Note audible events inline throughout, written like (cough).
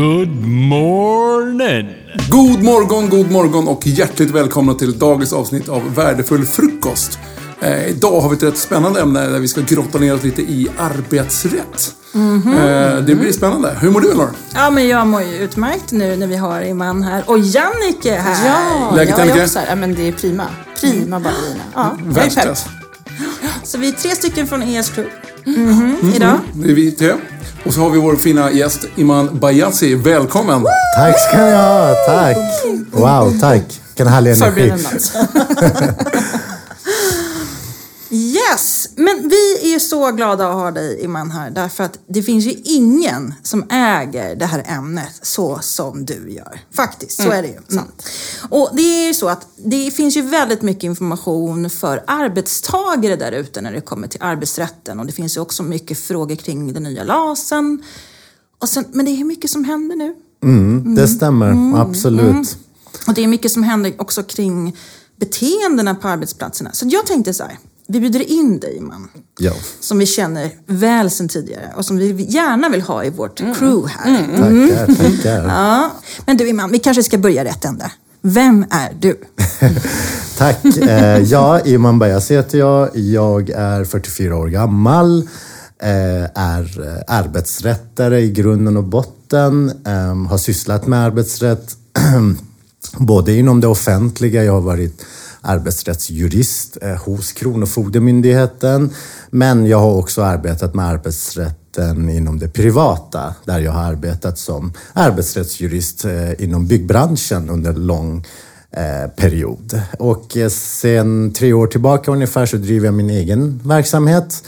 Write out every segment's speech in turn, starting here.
Good morning! God morgon, god morgon och hjärtligt välkomna till dagens avsnitt av Värdefull frukost. Eh, idag har vi ett rätt spännande ämne där vi ska grotta ner oss lite i arbetsrätt. eh, det blir spännande. Hur mår du Elinor? Ja, men jag mår ju utmärkt nu när vi har Iman här och Jannike här. Ja, Läget, jag är också här. Ja, men det är prima. Prima ballerina. Ja, jag är pepp. Världsklass. Så vi är tre stycken från ES Crew Mhm, idag. Det är vi tre. Och så har vi vår fina gäst Iman Bayazi. Välkommen! Tack ska ni ha, tack. Wow, tack. Vilken härlig energi. (laughs) Men vi är ju så glada att ha dig Iman här därför att det finns ju ingen som äger det här ämnet så som du gör. Faktiskt, så är det ju. Mm. Och det är ju så att det finns ju väldigt mycket information för arbetstagare där ute när det kommer till arbetsrätten och det finns ju också mycket frågor kring den nya LASen. Och sen, men det är mycket som händer nu. Mm, det stämmer, absolut. Och det är mycket som händer också kring beteendena på arbetsplatserna. Så jag tänkte så här, vi bjuder in dig man. Ja. Som vi känner väl sedan tidigare och som vi gärna vill ha i vårt crew här. Tackar, tackar. (laughs) Ja. Men du Iman, vi kanske ska börja rätt ända. Vem är du? (laughs) Tack. Eh, ja, Iman Bayas heter jag. Jag är 44 år gammal. Eh, är eh, arbetsrättare i grunden och botten. Eh, har sysslat med arbetsrätt (clears throat) både inom det offentliga, jag har varit arbetsrättsjurist eh, hos Kronofogdemyndigheten. Men jag har också arbetat med arbetsrätten inom det privata där jag har arbetat som arbetsrättsjurist eh, inom byggbranschen under lång eh, period. Och sen tre år tillbaka ungefär så driver jag min egen verksamhet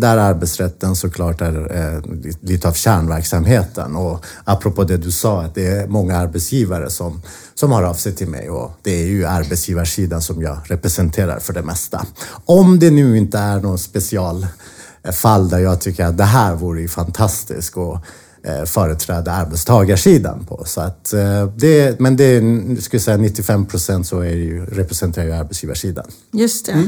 där arbetsrätten såklart är eh, lite av kärnverksamheten. Och apropå det du sa, att det är många arbetsgivare som, som har av sig till mig och det är ju arbetsgivarsidan som jag representerar för det mesta. Om det nu inte är någon specialfall där jag tycker att det här vore ju fantastiskt och eh, företräda arbetstagarsidan på. Så att, eh, det, men det är, skulle säga 95 procent så är det ju, representerar jag arbetsgivarsidan. Just det.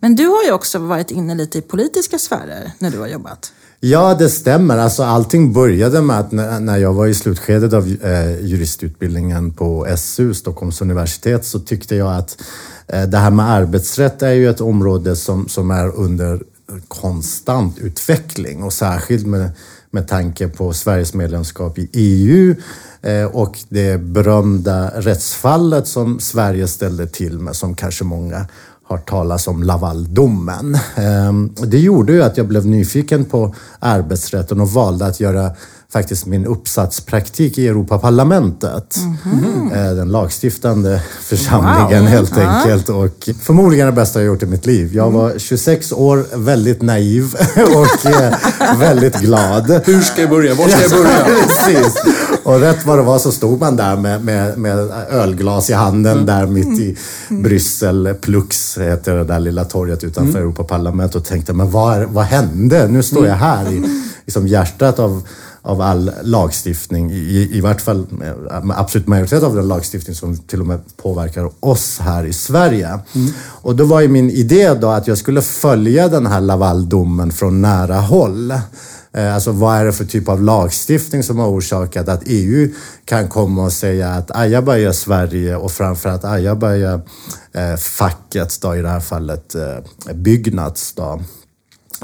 Men du har ju också varit inne lite i politiska sfärer när du har jobbat. Ja, det stämmer. Alltså, allting började med att när jag var i slutskedet av eh, juristutbildningen på SU, Stockholms universitet, så tyckte jag att eh, det här med arbetsrätt är ju ett område som, som är under konstant utveckling och särskilt med, med tanke på Sveriges medlemskap i EU eh, och det berömda rättsfallet som Sverige ställde till med som kanske många hört talas om Lavaldomen. Ehm, det gjorde ju att jag blev nyfiken på arbetsrätten och valde att göra faktiskt min uppsatspraktik i Europaparlamentet. Eh, Den lagstiftande (laughs) församlingen Wow. helt enkelt. Och förmodligen det bästa jag gjort i mitt liv. Jag var 26 år, väldigt naiv (laughs) och eh, väldigt glad. Hur ska jag börja? Var ska jag börja? (laughs) Precis. Och rätt vad det var så stod man där med, med, med ölglas i handen där mitt i Bryssel. Plux heter det där lilla torget utanför Europaparlamentet och tänkte, men vad, är, vad hände? Nu står jag här i liksom hjärtat av av all lagstiftning, i, i vart fall eh, absolut majoritet av den lagstiftning som till och med påverkar oss här i Sverige. Och då var ju min idé då att jag skulle följa den här Lavaldomen från nära håll. Eh, alltså vad är det för typ av lagstiftning som har orsakat att EU kan komma och säga att ajabaja Sverige och framförallt ajabaja eh, facket då i det här fallet eh, Byggnads då.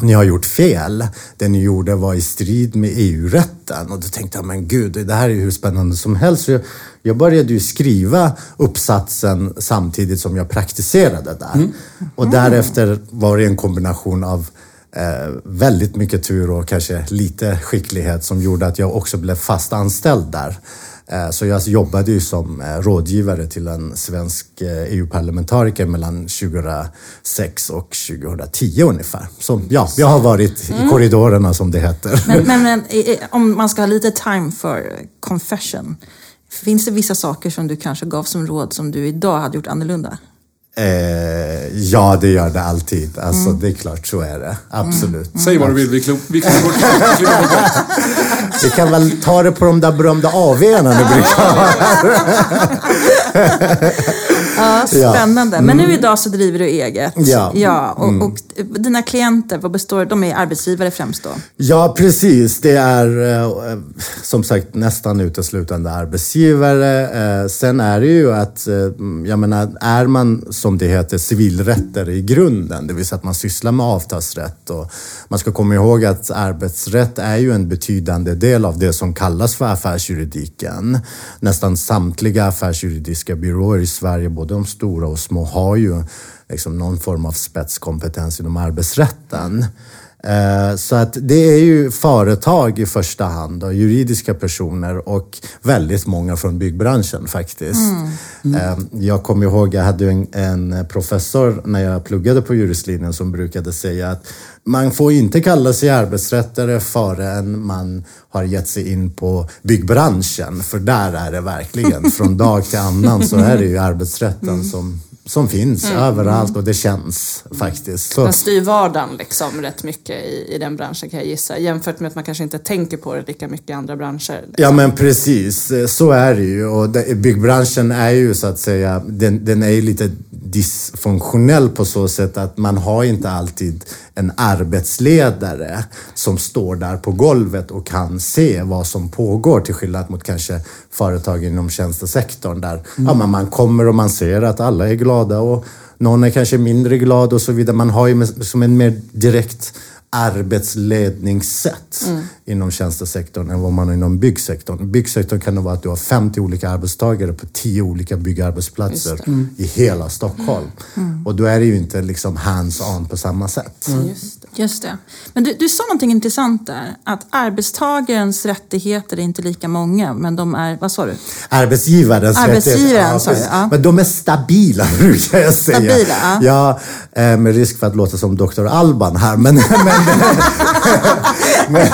Ni har gjort fel. Det ni gjorde var i strid med EU-rätten. Och då tänkte jag, men gud, det här är ju hur spännande som helst. Så jag, jag började ju skriva uppsatsen samtidigt som jag praktiserade där. Och därefter var det en kombination av eh, väldigt mycket tur och kanske lite skicklighet som gjorde att jag också blev fast anställd där. Eh, Så jag jobbade ju som eh, rådgivare till en svensk eh, EU-parlamentariker mellan 2006 och 2010 ungefär. Så ja, jag har varit i korridorerna som det heter. Men, men, (laughs) men om man ska ha lite time för confession. Finns det vissa saker som du kanske gav som råd som du idag hade gjort annorlunda? Eh, ja, det gör det alltid. Alltså, Det är klart, så är det. Absolut. Säg vad du vill, vi klipper klipper bort. Vi kan väl ta det på de där berömda AW'na ni brukar ha. Ja, spännande. Men nu idag så driver du eget. Ja. ja och, och dina klienter, vad består de är arbetsgivare främst då? Ja, precis. Det är eh, som sagt nästan uteslutande arbetsgivare. Eh, sen är det ju att, eh, jag menar, är man som det heter civilrättare i grunden, det vill säga att man sysslar med avtalsrätt och man ska komma ihåg att arbetsrätt är ju en betydande del av det som kallas för affärsjuridiken. Nästan samtliga affärsjuridiska byråer i Sverige, både de stora och små, har ju liksom någon form av spetskompetens inom arbetsrätten. Eh, Så att det är ju företag i första hand och juridiska personer och väldigt många från byggbranschen faktiskt. Eh, Jag kommer ihåg, jag hade en, en professor när jag pluggade på juristlinjen som brukade säga att man får inte kalla sig arbetsrättare förrän man har gett sig in på byggbranschen. För där är det verkligen, (laughs) från dag till annan så är det ju arbetsrätten som, som finns överallt och det känns faktiskt. Så, Man styr vardagen liksom rätt mycket i, i den branschen kan jag gissa. Jämfört med att man kanske inte tänker på det lika mycket i andra branscher. Liksom. Ja men precis, Eh, så är det ju. Och det, byggbranschen är ju så att säga, den, den är ju lite dysfunktionell på så sätt att man har inte alltid en arbetsledare som står där på golvet och kan se vad som pågår till skillnad mot kanske företag inom tjänstesektorn där ja, men man kommer och man ser att alla är glada och någon är kanske mindre glad och så vidare. Man har ju som en mer direkt arbetsledningssätt inom tjänstesektorn än vad man har inom byggsektorn. Byggsektorn kan det vara att du har 50 olika arbetstagare på 10 olika byggarbetsplatser i hela Stockholm. Och då är det ju inte liksom hands-on på samma sätt. Just det. Just det. Men du, du sa någonting intressant där. Att arbetstagarens rättigheter är inte lika många, men de är, vad sa du? Arbetsgivarens Arbetsgivaren, rättigheter. precis. ja. Men de är stabila (laughs) brukar jag säga. Stabila, ja. ja. eh, med risk för att låta som Dr. Alban här. Men, (laughs) men, men,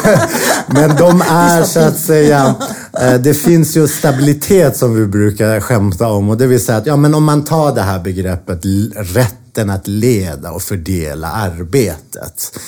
men de är så att säga, eh, det finns ju stabilitet som vi brukar skämta om. Och det vill säga att ja, men om man tar det här begreppet rätten att leda och fördela arbetet.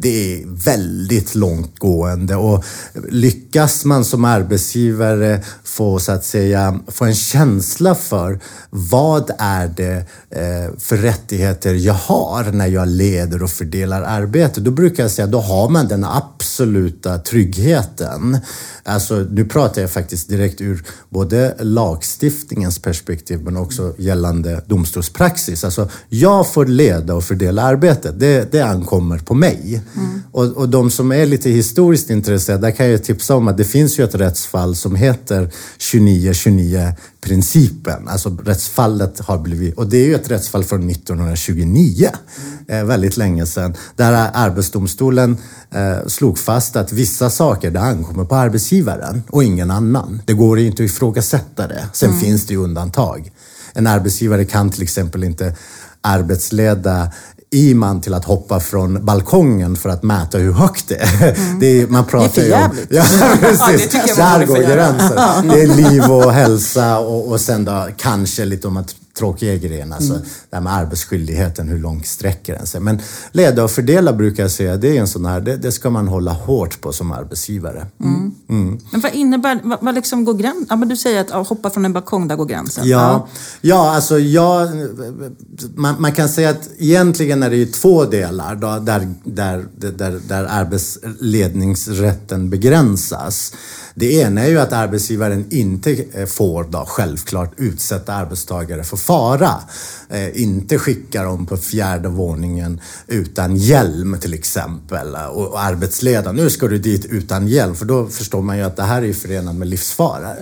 Det är väldigt långtgående och lyckas man som arbetsgivare få så att säga få en känsla för vad är det eh, för rättigheter jag har när jag leder och fördelar arbete. Då brukar jag säga då har man den absoluta tryggheten. Alltså nu pratar jag faktiskt direkt ur både lagstiftningens perspektiv men också gällande domstolspraxis. Alltså jag får leda och fördela arbetet. Det, det ankommer på mig. Och, och de som är lite historiskt intresserade, där kan jag tipsa om att det finns ju ett rättsfall som heter 2929 principen. Alltså rättsfallet har blivit, och det är ju ett rättsfall från 1929, eh, väldigt länge sedan, där Arbetsdomstolen eh, slog fast att vissa saker det ankommer på arbetsgivaren och ingen annan. Det går inte att ifrågasätta det. Sen finns det ju undantag. En arbetsgivare kan till exempel inte arbetsleda Iman till att hoppa från balkongen för att mäta hur högt det är. (laughs) Det är man pratar för ju om... jävligt. Ja, (laughs) precis. man Där går gränsen. Det är liv och hälsa och, och sen då kanske lite om att tråkiga grejen, alltså det här med arbetsskyldigheten, hur långt sträcker den sig? Men leda och fördela brukar jag säga, det är en sån här, det, det ska man hålla hårt på som arbetsgivare. Men vad innebär, vad, vad liksom går gränsen? Ja, men du säger att ja, hoppa från en balkong, där går gränsen. Ja, ja alltså jag, man, man kan säga att egentligen är det ju två delar då, där, där, där, där arbetsledningsrätten begränsas. Det ena är ju att arbetsgivaren inte eh, får då självklart utsätta arbetstagare för fara. Eh, inte skicka dem på fjärde våningen utan hjälm till exempel. Eh, och, och nu ska du dit utan hjälm. För då förstår man ju att det här är förenat med livsfara.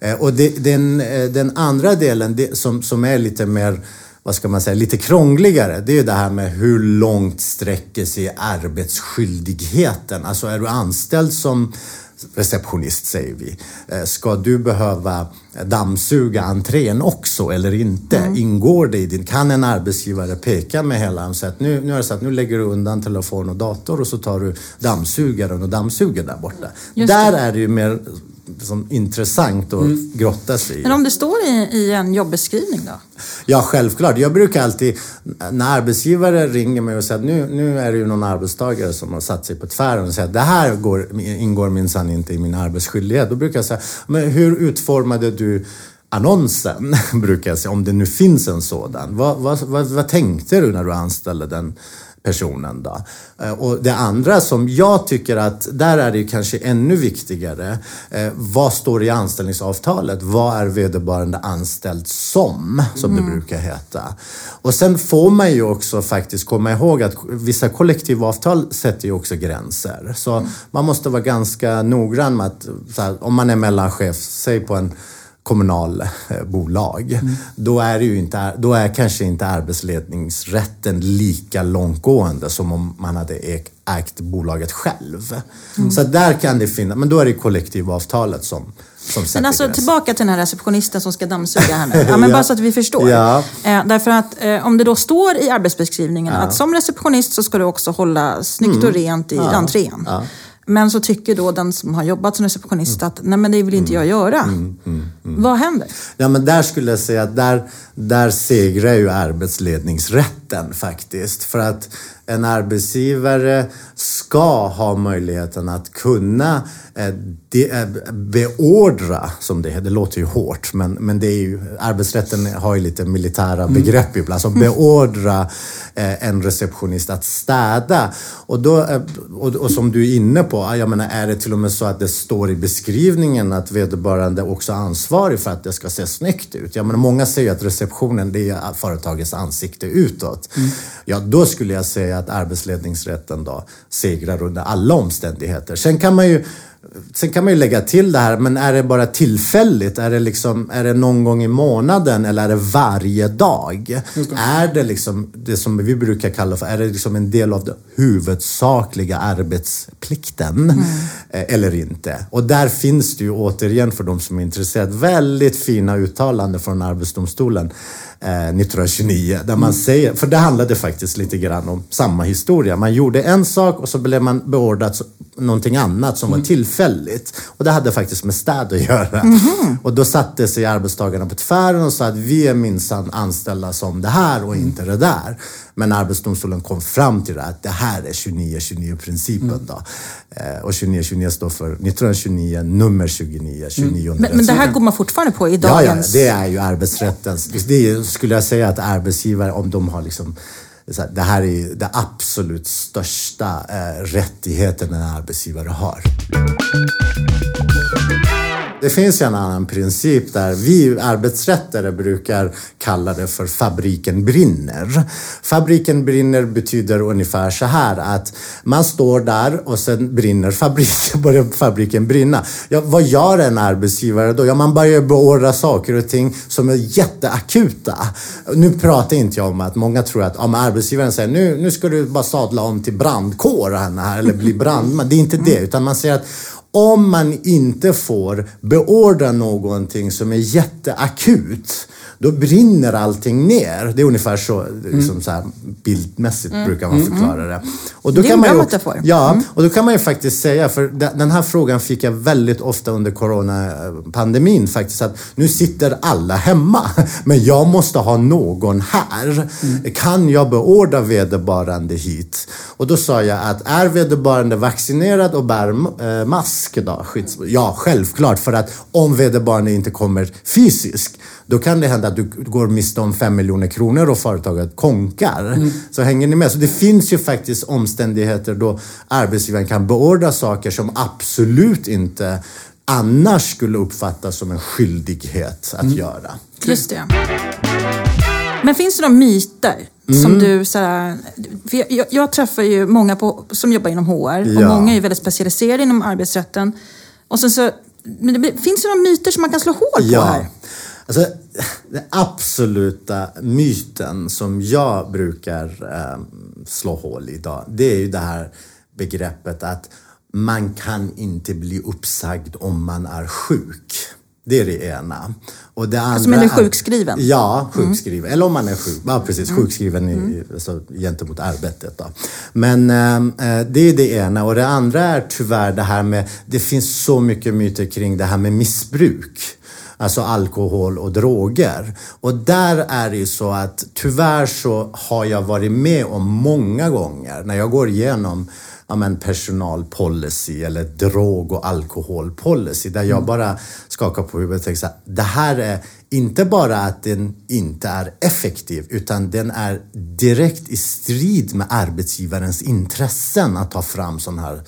Eh, och det, den, eh, den andra delen det, som, som är lite mer vad ska man säga, lite krångligare. Det är ju det här med hur långt sträcker sig arbetsskyldigheten. Alltså är du anställd som receptionist säger vi. Eh, Ska du behöva dammsuga entrén också eller inte? Ingår det i din... Kan en arbetsgivare peka med hela och säga att nu, nu är det så att nu lägger du undan telefon och dator och så tar du dammsugaren och dammsuger där borta. Just där det. är det ju mer som intressant att grotta sig i. Men om det står i, i en jobbeskrivning då? Ja, självklart. Jag brukar alltid, när arbetsgivare ringer mig och säger att nu, nu är det ju någon arbetstagare som har satt sig på tvären och säger att det här går, ingår minsann inte i min arbetsskyldighet. Då brukar jag säga, men hur utformade du annonsen, (laughs) brukar jag säga, om det nu finns en sådan. Vad, vad, vad, vad tänkte du när du anställde den personen då? Eh, Och det andra som jag tycker att, där är det kanske ännu viktigare, eh, vad står i anställningsavtalet? Vad är vederbörande anställd som, som det brukar heta? Och sen får man ju också faktiskt komma ihåg att vissa kollektivavtal sätter ju också gränser. Så man måste vara ganska noggrann med att, här, om man är mellanchef, säg på en kommunal eh, bolag, då är ju inte, då är kanske inte arbetsledningsrätten lika långtgående som om man hade äg- ägt bolaget själv. Så där kan det finnas, men då är det kollektivavtalet som, som sätter Men alltså gränsen. tillbaka till den här receptionisten som ska dammsuga här nu. (laughs) Ja, men Ja. bara så att vi förstår. Ja. Eh, därför att eh, om det då står i arbetsbeskrivningen att som receptionist så ska du också hålla snyggt Mm. och rent i entrén. Men så tycker då den som har jobbat som receptionist att nej men det vill inte jag göra. Mm. Vad händer? Ja, men där skulle jag säga att där, där segrar ju arbetsledningsrätten faktiskt. För att en arbetsgivare ska ha möjligheten att kunna eh, eh, beordra, som det heter, det låter ju hårt, men, men det är ju, arbetsrätten har ju lite militära begrepp ibland. Alltså (laughs) beordra eh, en receptionist att städa. Och, då, och, och som du är inne på, jag menar, är det till och med så att det står i beskrivningen att vederbörande också är ansvarig för att det ska se snyggt ut. Jag menar, många säger ju att receptionen det är företagets ansikte utåt. Ja, då skulle jag säga att arbetsledningsrätten då segrar under alla omständigheter. Sen kan man ju Sen kan man ju lägga till det här, men är det bara tillfälligt? Är det, liksom, är det någon gång i månaden eller är det varje dag? Är det liksom det som vi brukar kalla för, är det liksom en del av den huvudsakliga arbetsplikten? Eh, Eller inte? Och där finns det ju återigen för de som är intresserade väldigt fina uttalanden från Arbetsdomstolen 1929. Där man säger, för det handlade faktiskt lite grann om samma historia. Man gjorde en sak och så blev man beordrad någonting annat som var tillfälligt. Och det hade faktiskt med städ att göra. Och då satte sig arbetstagarna på tvären och sa att vi är minsann anställda som det här och inte det där. Men Arbetsdomstolen kom fram till det att det här är 29-29-principen. då. Eh, och 29-29 står för 1929, nummer 29, 29 Men, men det här går man fortfarande på i Ja, ja, dagens... det är ju arbetsrättens... Det är, skulle jag säga att arbetsgivare, om de har liksom... Det här är det absolut största eh, rättigheten en arbetsgivare har. Det finns ju en annan princip där vi arbetsrättare brukar kalla det för fabriken brinner. Fabriken brinner betyder ungefär så här att man står där och sen brinner fabriken, (laughs) börjar fabriken brinna. Ja, vad gör en arbetsgivare då? Ja, man börjar beordra saker och ting som är jätteakuta. Nu pratar inte jag om att många tror att om arbetsgivaren säger nu, nu ska du bara sadla om till brandkåren här eller bli brandman. Det är inte det, utan man säger att om man inte får beordra någonting som är jätteakut, då brinner allting ner. Det är ungefär så, liksom så här, bildmässigt brukar man förklara det. Och då Det är en man bra ju, metafor. Ja, och då kan man ju faktiskt säga, för de- den här frågan fick jag väldigt ofta under coronapandemin faktiskt, att nu sitter alla hemma, (laughs) men jag måste ha någon här. Kan jag beordra vederbörande hit? Och då sa jag att är vederbörande vaccinerad och bär eh, mask då, skydds, ja självklart, för att om vederbörande inte kommer fysiskt, då kan det hända att du går miste om fem miljoner kronor och företaget konkar. Så hänger ni med? Så det finns ju faktiskt omständigheter då arbetsgivaren kan beordra saker som absolut inte annars skulle uppfattas som en skyldighet att göra. Just det. Men finns det några myter som Mm. du... Såhär, för jag, jag, träffar ju många på, som jobbar inom HR och Ja. många är ju väldigt specialiserade inom arbetsrätten. Och sen så, men det, finns det några myter som man kan slå hål på här? Alltså, den absoluta myten som jag brukar eh, slå hål i idag, det är ju det här begreppet att man kan inte bli uppsagd om man är sjuk. Det är det ena. Och det andra Alltså, du är- sjukskriven? Mm. Ja, sjukskriven. Eller om man är sjuk. Ja, precis. Sjukskriven i, alltså, gentemot arbetet. Då. Men ehm, eh, det är det ena. Och det andra är tyvärr det här med... Det finns så mycket myter kring det här med missbruk. Alltså alkohol och droger. Och där är det ju så att tyvärr så har jag varit med om många gånger när jag går igenom ja, men personalpolicy eller drog och alkoholpolicy där jag bara skakar på huvudet och tänker så här, det här är inte bara att den inte är effektiv utan den är direkt i strid med arbetsgivarens intressen att ta fram sån här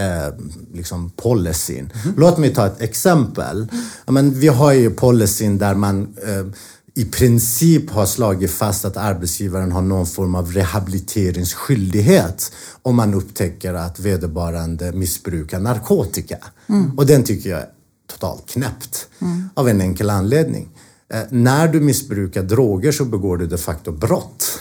eh, liksom policyn. Låt mig ta ett exempel. Men vi har ju policyn där man eh, i princip har slagit fast att arbetsgivaren har någon form av rehabiliteringsskyldighet om man upptäcker att vederbörande missbrukar narkotika. Och den tycker jag är totalt knäppt av en enkel anledning. Eh, när du missbrukar droger så begår du de facto brott.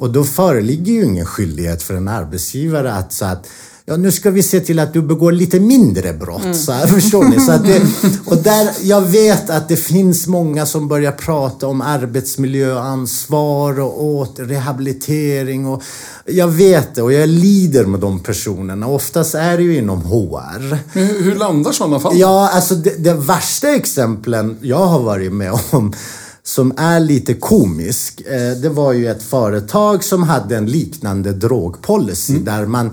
Och då föreligger ju ingen skyldighet för en arbetsgivare att, så att Ja, nu ska vi se till att du begår lite mindre brott. Så här, förstår ni? Så att det, (laughs) och där, jag vet att det finns många som börjar prata om arbetsmiljöansvar och åter, rehabilitering. Och jag vet det och jag lider med de personerna. Oftast är det ju inom HR. Men hur, hur landar sådana fall? Ja, alltså det, det värsta exemplen jag har varit med om som är lite komisk. Eh, det var ju ett företag som hade en liknande drogpolicy där man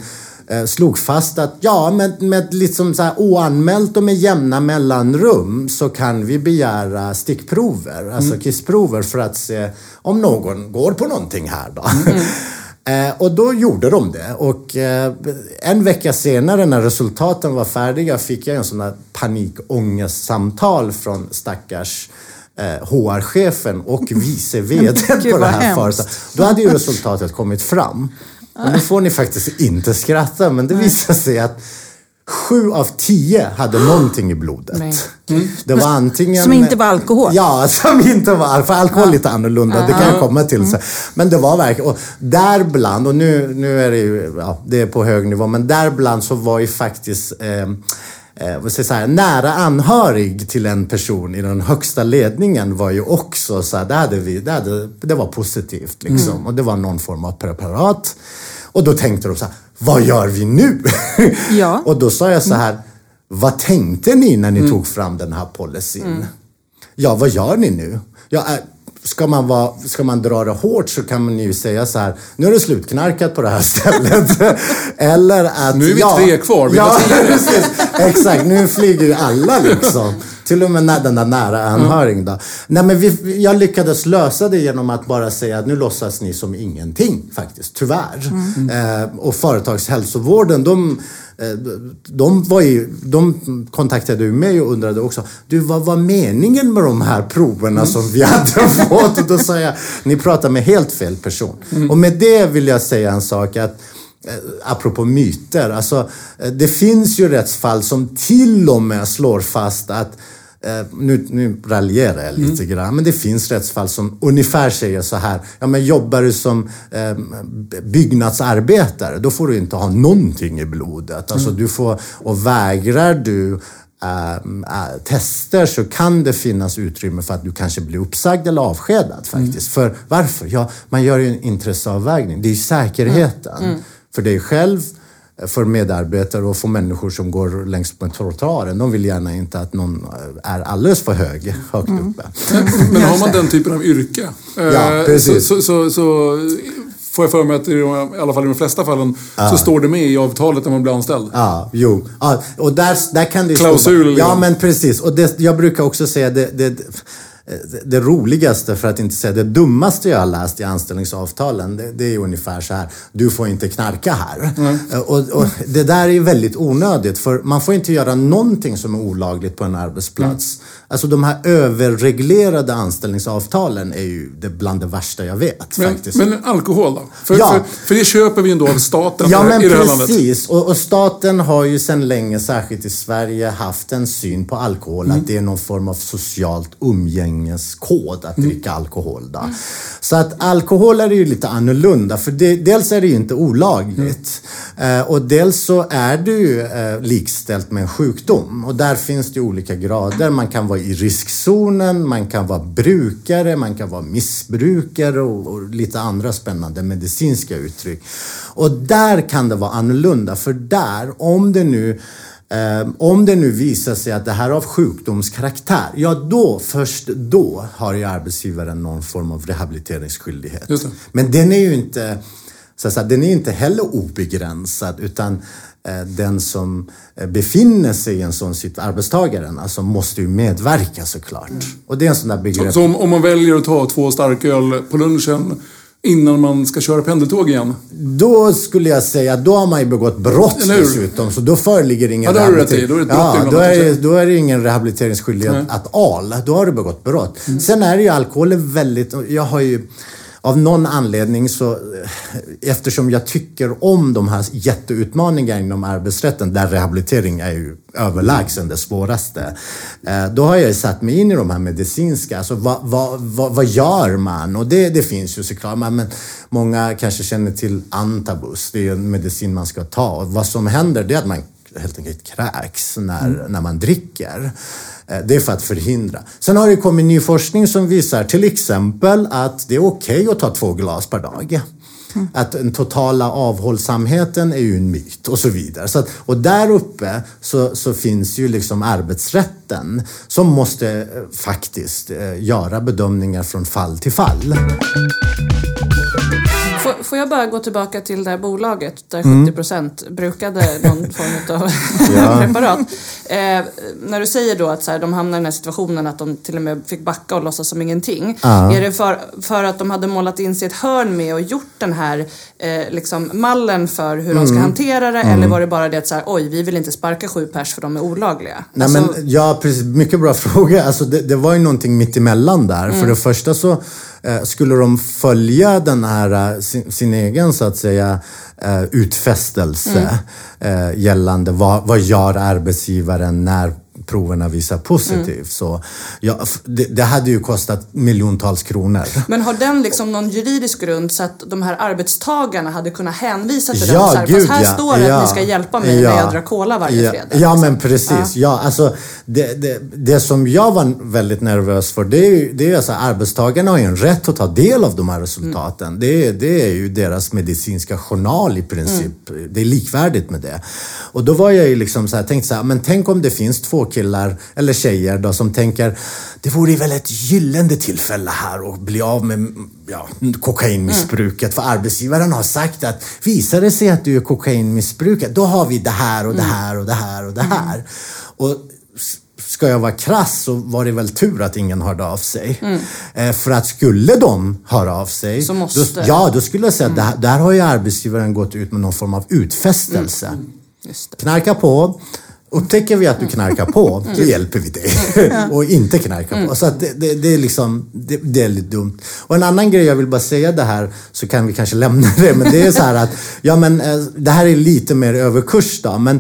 slog fast att ja, med, med liksom så här oanmält och med jämna mellanrum så kan vi begära stickprover, alltså kissprover för att se om någon går på någonting här då. (laughs) Eh, och då gjorde de det. Och eh, en vecka senare när resultaten var färdiga fick jag en sån där panikångestsamtal från stackars eh, HR-chefen och vice (laughs) VD på det här företaget. Då hade ju resultatet kommit fram. Och nu får ni faktiskt inte skratta, men det visade sig att Sju av tio hade någonting i blodet. Men- Det var antingen... Som inte var alkohol? Ja, som inte var För alkohol är lite annorlunda, det kan jag komma till sen. Men det var verkligen... Och däribland, och nu, nu är det ju ja, det är på hög nivå, men däribland så var ju faktiskt eh, eh, jag säga, nära anhörig till en person i den högsta ledningen var ju också så här, det, hade vi, det, hade, det var positivt liksom. Och det var någon form av preparat. Och då tänkte de så här, vad gör vi nu? (laughs) Ja. och då sa jag så här, vad tänkte ni när ni tog fram den här policyn? Ja, vad gör ni nu? Ja, äh, ska, man vara, ska man dra det hårt så kan man ju säga så här, nu är det slutknarkat på det här (laughs) stället. Eller att... Nu är vi ja, tre kvar, vi Ja, precis. Exakt, nu flyger ju alla liksom. Till och med den där nära anhörig då. Nej, men vi, jag lyckades lösa det genom att bara säga att nu låtsas ni som ingenting faktiskt, tyvärr. Eh, och företagshälsovården, de, Eh, de, var ju, de kontaktade ju mig och undrade också, du vad var meningen med de här proverna som vi hade (laughs) fått? Och då sa jag, ni pratar med helt fel person. Och med det vill jag säga en sak att eh, apropå myter, alltså eh, det finns ju rättsfall som till och med slår fast att eh, nu, nu raljerar jag lite grann, men det finns rättsfall som ungefär säger så här. Ja, men jobbar du som eh, byggnadsarbetare, då får du inte ha någonting i blodet. Alltså du får, och vägrar du eh, eh, tester så kan det finnas utrymme för att du kanske blir uppsagd eller avskedad faktiskt. För varför? Ja, man gör ju en intresseavvägning. Det är ju säkerheten för dig själv, för medarbetare och för människor som går längs med trottoaren. De vill gärna inte att någon är alldeles för hög, högt uppe. Men har man den typen av yrke, eh, Ja, precis. Så, så, så, så får jag för mig att i alla fall i de flesta fallen så står det med i avtalet när man blir anställd. Ja, jo. Ja, och där, där kan det Klausul, stå- Ja, liksom. men precis. Och det, jag brukar också säga det, det, det, det roligaste, för att inte säga det dummaste jag har läst i anställningsavtalen, det, det är ungefär så här. Du får inte knarka här. Eh, Och, och det där är ju väldigt onödigt, för man får inte göra någonting som är olagligt på en arbetsplats. Alltså de här överreglerade anställningsavtalen är ju det bland det värsta jag vet Men, faktiskt. men alkohol då? För, Ja. för, för det köper vi ändå av staten Ja, men i det här landet. precis. Och, och staten har ju sedan länge, särskilt i Sverige, haft en syn på alkohol. Mm. Att det är någon form av socialt umgängeskod att dricka alkohol. Då. Så att alkohol är ju lite annorlunda. För det, dels är det ju inte olagligt. Eh, och dels så är det ju eh, likställt med en sjukdom. Och där finns det ju olika grader. Man kan vara i riskzonen, man kan vara brukare, man kan vara missbrukare och, och lite andra spännande medicinska uttryck. Och där kan det vara annorlunda. För där, om det nu om det nu visar sig att det här är av sjukdomskaraktär, ja då, först då har ju arbetsgivaren någon form av rehabiliteringsskyldighet. Men den är ju inte, så att säga, den är inte heller obegränsad utan eh, den som eh, befinner sig i en sån situation, arbetstagaren, alltså måste ju medverka såklart. Och det är en sån där begrepp. Så om, om man väljer att ta två starköl på lunchen innan man ska köra pendeltåg igen. Då skulle jag säga, då har man ju begått brott dessutom. Så då föreligger ingen Ja, rehabilitering. Då är det ett brott ja, då är, det- då är det ingen rehabiliteringsskyldighet Nej. att all. Då har du begått brott. Sen är det ju alkohol är väldigt... Jag har ju av någon anledning så, eh, eftersom jag tycker om de här jätteutmaningarna inom arbetsrätten, där rehabilitering är ju överlägsen det svåraste. Eh, då har jag satt mig in i de här medicinska, alltså vad, vad, vad, vad gör man? Och det, det finns ju såklart, men många kanske känner till antabus, det är en medicin man ska ta. Och vad som händer det är att man helt enkelt kräks när, när man dricker. Eh, Det är för att förhindra. Sen har det kommit ny forskning som visar till exempel att det är okej att ta två glas per dag. Att den totala avhållsamheten är ju en myt och så vidare. Så att, och där uppe så, så finns ju liksom arbetsrätten som måste eh, faktiskt eh, göra bedömningar från fall till fall. Får, får jag bara gå tillbaka till det här bolaget där Mm. 70% brukade någon form (laughs) av preparat. Eh, när du säger då att så här, de hamnar i den här situationen att de till och med fick backa och låtsas som ingenting. Ja. Är det för, för att de hade målat in sig ett hörn med och gjort den här eh, liksom mallen för hur de ska Mm. hantera det? Eller var det bara det att så här, oj, vi vill inte sparka sju pers för de är olagliga? Nej, Alltså, men, ja, precis. Mycket bra (laughs) fråga. Alltså, det, det var ju någonting mitt emellan där. För det första så skulle de följa den här, eh, sin, sin egen så att säga eh, utfästelse eh, gällande vad, vad gör arbetsgivaren när proverna visar positivt. Så, ja, det, det hade ju kostat miljontals kronor. Men har den liksom någon juridisk grund så att de här arbetstagarna hade kunnat hänvisa till den? Ja, Så här, gud här ja. står det ja. att ni ska hjälpa mig när jag drar cola varje ja. fredag. Ja, liksom. men precis. Ja. alltså, det, det, det som jag var väldigt nervös för, det är ju det är alltså, arbetstagarna har ju en rätt att ta del av de här resultaten. Mm. Det, är- det är ju deras medicinska journal i princip. Mm. Det är likvärdigt med det. Och då var jag ju liksom så här, tänkte så här, men tänk om det finns två killar eller tjejer då som tänker, det vore väl ett gyllene tillfälle här att bli av med ja, kokainmissbruket. För arbetsgivaren har sagt att visar det sig att du är kokainmissbrukare, då har vi det här och det här och det här och det här. Och s- Ska jag vara krass så var det väl tur att ingen hörde av sig. Eh, för att skulle de höra av sig, Så måste- då, ja, då skulle jag säga att där, där har ju arbetsgivaren gått ut med någon form av utfästelse. Det. Knarka på. Upptäcker vi att du knarkar på, då hjälper vi dig. (laughs) och inte knarka på. Så att det, det, det är liksom, det, det är lite dumt. Och en annan grej jag vill bara säga det här, så kan vi kanske lämna det. Men det är så här att, ja men eh, det här är lite mer överkurs då. Men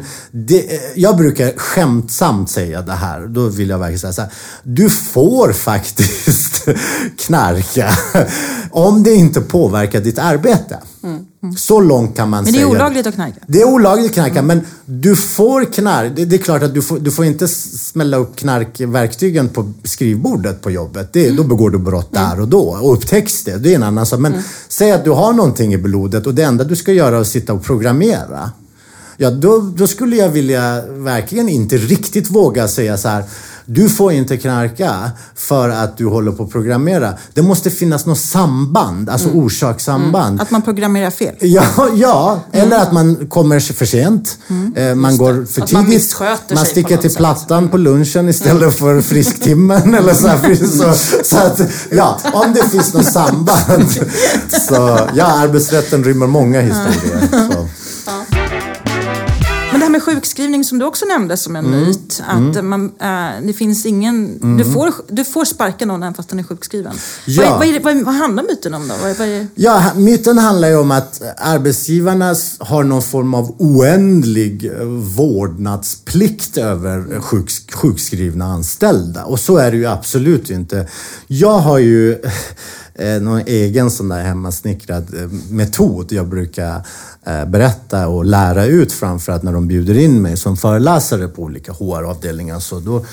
eh, jag brukar skämtsamt säga det här. Då vill jag verkligen säga så här. Du får faktiskt (laughs) knarka. Om det inte påverkar ditt arbete. Så långt kan man Men det säga. är olagligt att knarka. Det är olagligt att knarka, men du får knark. Det, det är klart att du får, du får inte smälla upp knarkverktygen på skrivbordet på jobbet. Det, Då begår du brott där och då. Och upptäcks det, det är en annan sak. Men säg att du har någonting i blodet och det enda du ska göra är att sitta och programmera. Ja, då, då skulle jag vilja verkligen inte riktigt våga säga så här. Du får inte knarka för att du håller på att programmera. Det måste finnas något samband, alltså orsakssamband. Att man programmerar fel. (laughs) Ja, ja. eller att man kommer för sent. Eh, man går för Att man tidigt. missköter man sticker till plattan på lunchen istället för frisktimmen. (laughs) eller så, här. så, så att, (laughs) ja, om det finns något samband. Så, ja, arbetsrätten rymmer många historier. Så. Med sjukskrivning som du också nämnde som en Mm. myt. Att man, äh, det finns ingen... Du, får, du får sparka någon även fast den är sjukskriven. Ja. Vad, vad, är det, vad, vad handlar myten om då? Vad, är, Ja, myten handlar ju om att arbetsgivarna har någon form av oändlig eh, vårdnadsplikt över eh, sjuks, sjukskrivna anställda. Och så är det ju absolut inte. Jag har ju (laughs) eh, någon egen sån där hemmasnickrad eh, metod jag brukar eh, berätta och lära ut framförallt när de bjuder in mig som föreläsare på olika HR-avdelningar. Så då,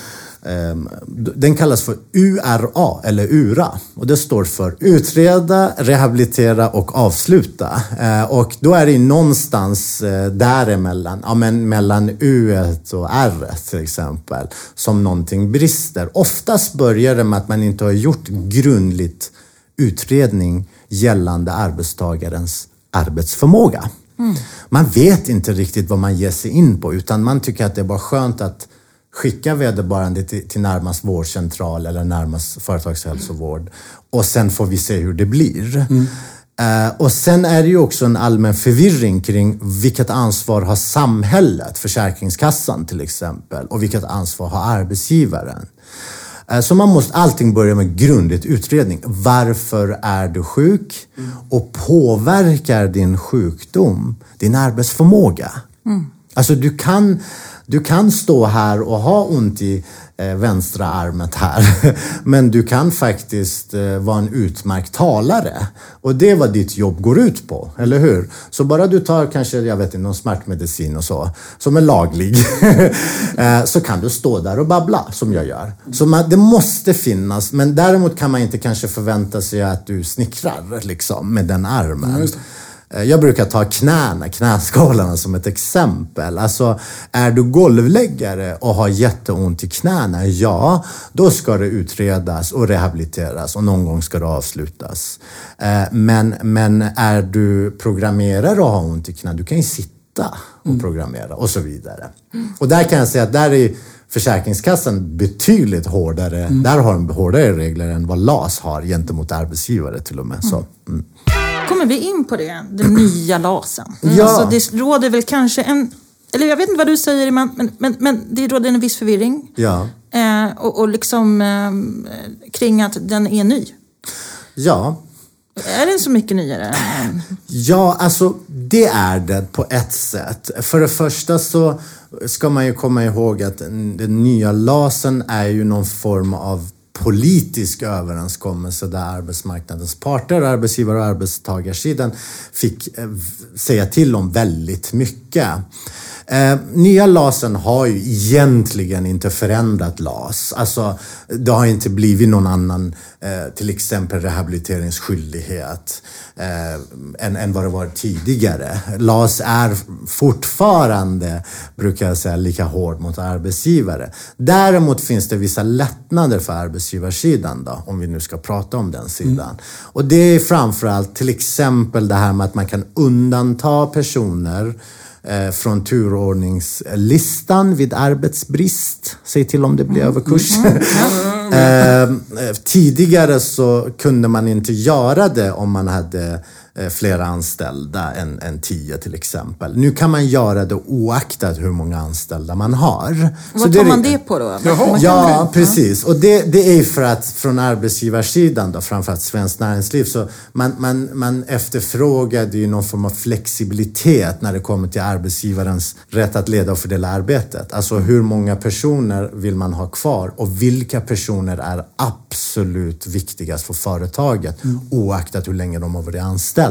ehm, Den kallas för URA, eller URA. Och det står för utreda, rehabilitera och avsluta. Eh, och då är det någonstans eh, däremellan, ja men mellan U och R till exempel, som någonting brister. Oftast börjar det med att man inte har gjort grundligt utredning gällande arbetstagarens arbetsförmåga. Man vet inte riktigt vad man ger sig in på utan man tycker att det är bara skönt att skicka vederbörande till, till närmast vårdcentral eller närmast företagshälsovård och sen får vi se hur det blir. Eh, och sen är det ju också en allmän förvirring kring vilket ansvar har samhället, Försäkringskassan till exempel, och vilket ansvar har arbetsgivaren? Eh, Så man måste allting börja med grundligt utredning. Varför är du sjuk? Och påverkar din sjukdom din arbetsförmåga? Alltså du kan, du kan stå här och ha ont i Eh, vänstra armet här. (laughs) Men du kan faktiskt eh, vara en utmärkt talare. Och det är vad ditt jobb går ut på, eller hur? Så bara du tar kanske, jag vet inte, någon smärtmedicin och så, som är laglig, (laughs) eh, så kan du stå där och babbla, som jag gör. Så man, det måste finnas, men däremot kan man inte kanske förvänta sig att du snickrar liksom, med den armen. just det. Jag brukar ta knäna, knäskålarna som ett exempel. Alltså, är du golvläggare och har jätteont i knäna, ja, då ska det utredas och rehabiliteras och någon gång ska det avslutas. Eh, Men, men är du programmerare och har ont i knäna, du kan ju sitta och programmera och så vidare. Och där kan jag säga att där är Försäkringskassan betydligt hårdare, där har de hårdare regler än vad LAS har gentemot arbetsgivare till och med. Så, mm. Kommer vi in på det? Den nya LASen. Ja. Alltså, det råder väl kanske en... Eller jag vet inte vad du säger, men, men, men det råder en viss förvirring. Ja. Eh, och, och liksom eh, kring att den är ny. Ja, Är den så mycket nyare? Ja, alltså det är det på ett sätt. För det första så ska man ju komma ihåg att den den nya LASen är ju någon form av politisk överenskommelse där arbetsmarknadens parter, arbetsgivare och arbetstagarsidan fick eh, säga till om väldigt mycket. Eh, nya LASen har ju egentligen inte förändrat LAS. Alltså, det har inte blivit någon annan, eh, till exempel rehabiliteringsskyldighet, eh, än, än vad det var tidigare. LAS är fortfarande, brukar jag säga, lika hård mot arbetsgivare. Däremot finns det vissa lättnader för arbetsgivarsidan då, om vi nu ska prata om den sidan. Och det är framförallt till exempel det här med att man kan undanta personer från turordningslistan vid arbetsbrist. Säg till om det blir överkurs. (laughs) Eh, eh, tidigare så kunde man inte göra det om man hade eh, flera anställda än, än tio till exempel. Nu kan man göra det oaktat hur många anställda man har. Så Vad tar är- man det på då? Jaha. Ja, precis. Och det, det är för att från arbetsgivarsidan, då, framförallt Svenskt Näringsliv, så man, man, man efterfrågade ju någon form av flexibilitet när det kommer till arbetsgivarens rätt att leda och fördela arbetet. Alltså hur många personer vill man ha kvar och vilka personer är absolut viktigast för företaget oaktat hur länge de har varit anställda.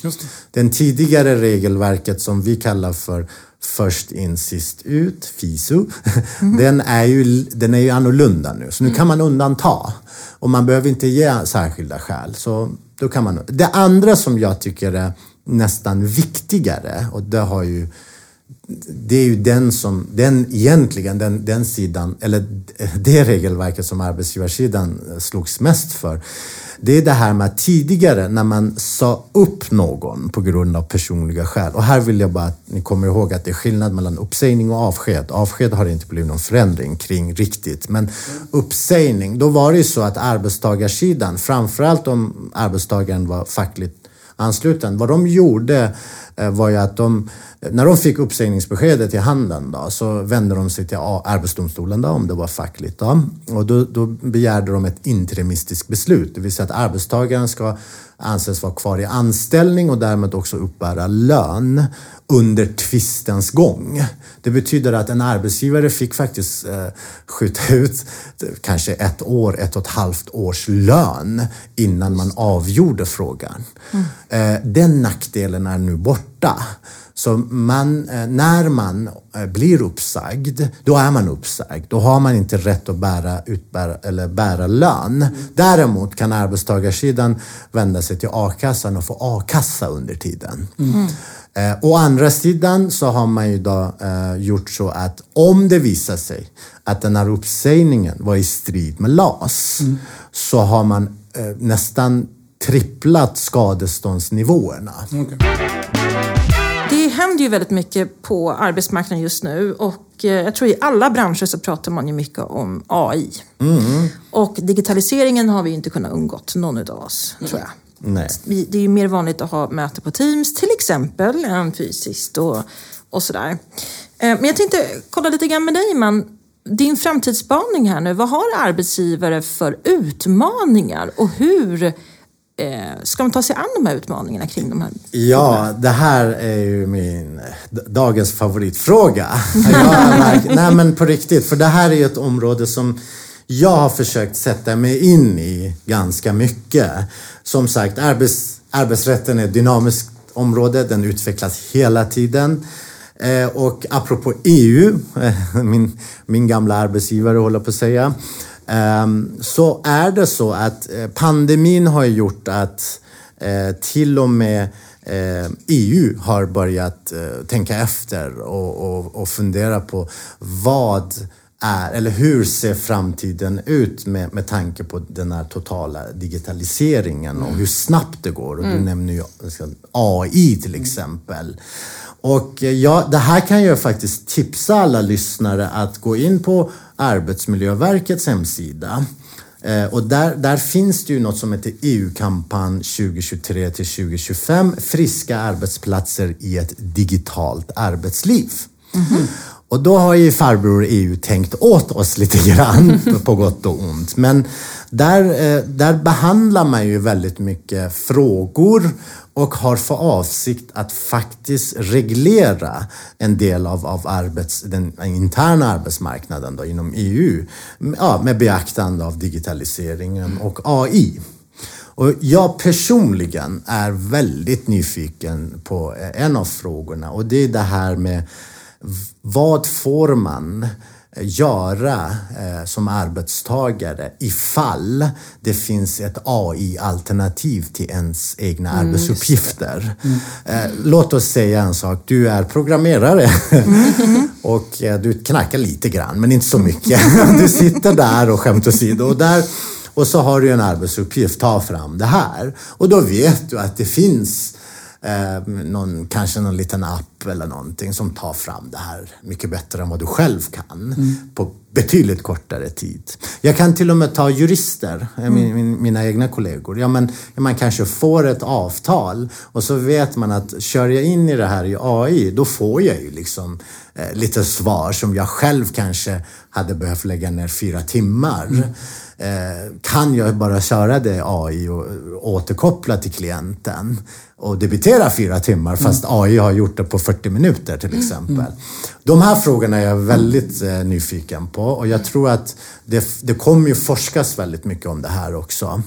Just det. Den tidigare regelverket som vi kallar för först in sist ut, FISU, (laughs) den, är ju, den är ju annorlunda nu. Så nu kan man undanta. Och man behöver inte ge särskilda skäl. Så då kan man, det andra som jag tycker är nästan viktigare, och det har ju det är ju den som, den egentligen, den, den sidan, eller det regelverket som arbetsgivarsidan slogs mest för. Det är det här med att tidigare när man sa upp någon på grund av personliga skäl. Och här vill jag bara att ni kommer ihåg att det är skillnad mellan uppsägning och avsked. Avsked har det inte blivit någon förändring kring riktigt. Men uppsägning, då var det ju så att arbetstagarsidan, framförallt om arbetstagaren var fackligt ansluten. Vad de gjorde eh, var ju att de, när de fick uppsägningsbeskedet i handen då, så vände de sig till Arbetsdomstolen då, om det var fackligt. Då. Och då, då begärde de ett interimistiskt beslut, det vill säga att arbetstagaren ska anses vara kvar i anställning och därmed också uppbära lön under tvistens gång. Det betyder att en arbetsgivare fick faktiskt eh, skjuta ut kanske ett år, ett och ett halvt års lön innan man avgjorde frågan. Eh, den nackdelen är nu borta. Så man, eh, när man eh, blir uppsagd, då är man uppsagd. Då har man inte rätt att bära, utbära, eller bära lön. Däremot kan arbetstagarsidan vända sig till a-kassan och få a-kassa under tiden. Eh, å andra sidan så har man ju då eh, gjort så att om det visar sig att den här uppsägningen var i strid med LAS så har man eh, nästan tripplat skadeståndsnivåerna. Okej. Händer ju väldigt mycket på arbetsmarknaden just nu och eh, jag tror i alla branscher så pratar man ju mycket om AI. Och digitaliseringen har vi inte kunnat undgått, någon av oss, tror jag. Nej. Det är ju mer vanligt att ha möte på Teams till exempel än fysiskt och, och sådär. Eh, Men jag tänkte kolla lite grann med dig man. Din framtidsspaning här nu, vad har arbetsgivare för utmaningar och hur ska de ta sig an de här utmaningarna kring de här? Ja, det här är ju min dagens favoritfråga. (laughs) Märkt- Nej men på riktigt, för det här är ju ett område som jag har försökt sätta mig in i ganska mycket. Som sagt, arbets, arbetsrätten är ett dynamiskt område, den utvecklas hela tiden. Eh, och apropå EU, eh, (laughs) min, min gamla arbetsgivare håller på att säga, så är det så att eh, pandemin har gjort att eh, till och med eh, EU har börjat tänka efter och, och, och fundera på vad är, eller hur ser framtiden ut med, med tanke på den här totala digitaliseringen och hur snabbt det går. Och du nämner ju AI till exempel. Och ja, det här kan jag faktiskt tipsa alla lyssnare att gå in på Arbetsmiljöverkets hemsida. Eh, och där, där finns det ju något som heter EU-kampanj 2023 till 2025. Friska arbetsplatser i ett digitalt arbetsliv. Och då har ju farbror EU tänkt åt oss lite grann, (laughs) på gott och ont. Men där, eh, där behandlar man ju väldigt mycket frågor och har för avsikt att faktiskt reglera en del av, av arbets, den interna arbetsmarknaden då, inom EU. Ja, med beaktande av digitaliseringen och AI. Och jag personligen är väldigt nyfiken på en av frågorna och det är det här med vad får man göra eh, som arbetstagare ifall det finns ett AI-alternativ till ens egna arbetsuppgifter. Eh, låt oss säga en sak, du är programmerare. (laughs) Och eh, du knackar lite grann, men inte så mycket. (laughs) Du sitter där och skämt åsido. Och där och så har du en arbetsuppgift, ta fram det här. Och då vet du att det finns eh, någon, kanske någon liten app eller någonting som tar fram det här mycket bättre än vad du själv kan på betydligt kortare tid. Jag kan till och med ta jurister, eh, min, min, mina egna kollegor. Ja, men man kanske får ett avtal och så vet man att kör jag in i det här i AI, då får jag ju liksom eh, lite svar som jag själv kanske hade behövt lägga ner fyra timmar. Eh, kan jag bara köra det AI och återkoppla till klienten och debitera fyra timmar fast AI har gjort det på 40 minuter till exempel. De här frågorna är jag väldigt eh, nyfiken på och jag tror att det, det kommer ju forskas väldigt mycket om det här också.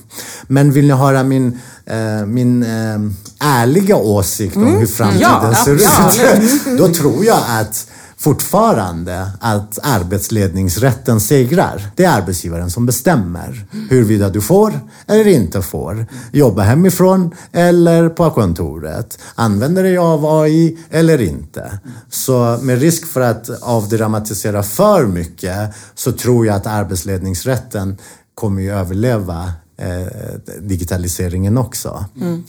Men vill ni höra min, eh, min eh, ärliga åsikt om hur framtiden Ja, ser absolut. ut? (laughs) Då tror jag att fortfarande att arbetsledningsrätten segrar. Det är arbetsgivaren som bestämmer huruvida du får eller inte får jobba hemifrån eller på kontoret. Använder dig av AI eller inte. Så med risk för att avdramatisera för mycket så tror jag att arbetsledningsrätten kommer ju överleva eh, digitaliseringen också.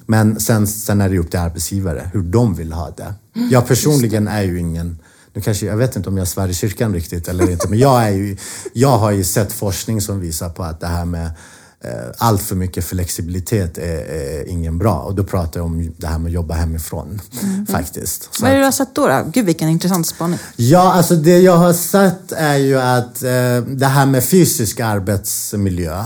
Men sen, sen är det upp till arbetsgivare hur de vill ha det. Jag personligen är ju ingen nu kanske, jag vet inte om jag svär i kyrkan riktigt eller inte, men jag, är ju, jag har ju sett forskning som visar på att det här med allt för mycket flexibilitet är, är ingen bra. Och då pratar jag om det här med att jobba hemifrån faktiskt. Så Vad är det du har sett då? då? Gud vilken intressant spaning. Ja, alltså det jag har sett är ju att eh, det här med fysisk arbetsmiljö,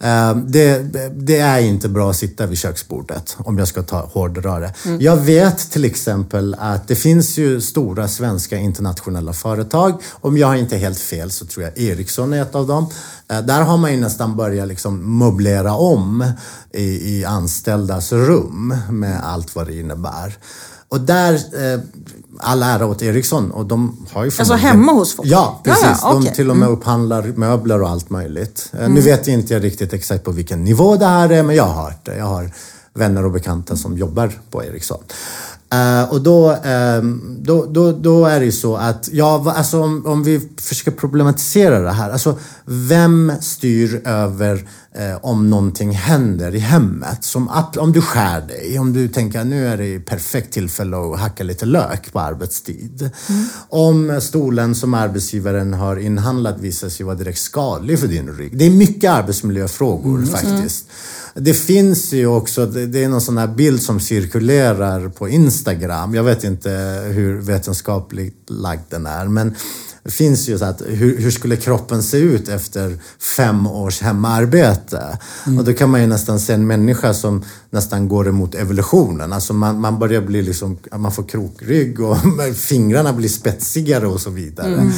eh, det, det är inte bra att sitta vid köksbordet, om jag ska ta hårdra det. Jag vet till exempel att det finns ju stora svenska internationella företag. Om jag inte är helt fel så tror jag Ericsson är ett av dem. Eh, där har man ju nästan börjat liksom möblera om i, i anställdas rum med allt vad det innebär. Och där, eh, all ära åt Ericsson och de har ju Alltså hemma hos folk? Ja, precis. ja, okej. De till och med upphandlar möbler och allt möjligt. Eh, Nu vet jag inte riktigt exakt på vilken nivå det här är, men jag har hört det. Jag har vänner och bekanta som jobbar på Ericsson. Eh, och då, ehm, då, då, då är det ju så att, ja, alltså om, om vi försöker problematisera det här. Alltså, vem styr över eh, om någonting händer i hemmet? Som, att- om du skär dig, om du tänker att nu är det perfekt tillfälle att hacka lite lök på arbetstid. Om stolen som arbetsgivaren har inhandlat visar sig vara direkt skadlig för din rygg. Det är mycket arbetsmiljöfrågor faktiskt. Det finns ju också, det är någon sån här bild som cirkulerar på Instagram. Jag vet inte hur vetenskapligt lagd den är, men det finns ju så att hur, hur skulle kroppen se ut efter fem års hemarbete? Och då kan man ju nästan se en människa som nästan går emot evolutionen. Alltså man, man börjar bli liksom, man får krokrygg och (laughs) fingrarna blir spetsigare och så vidare.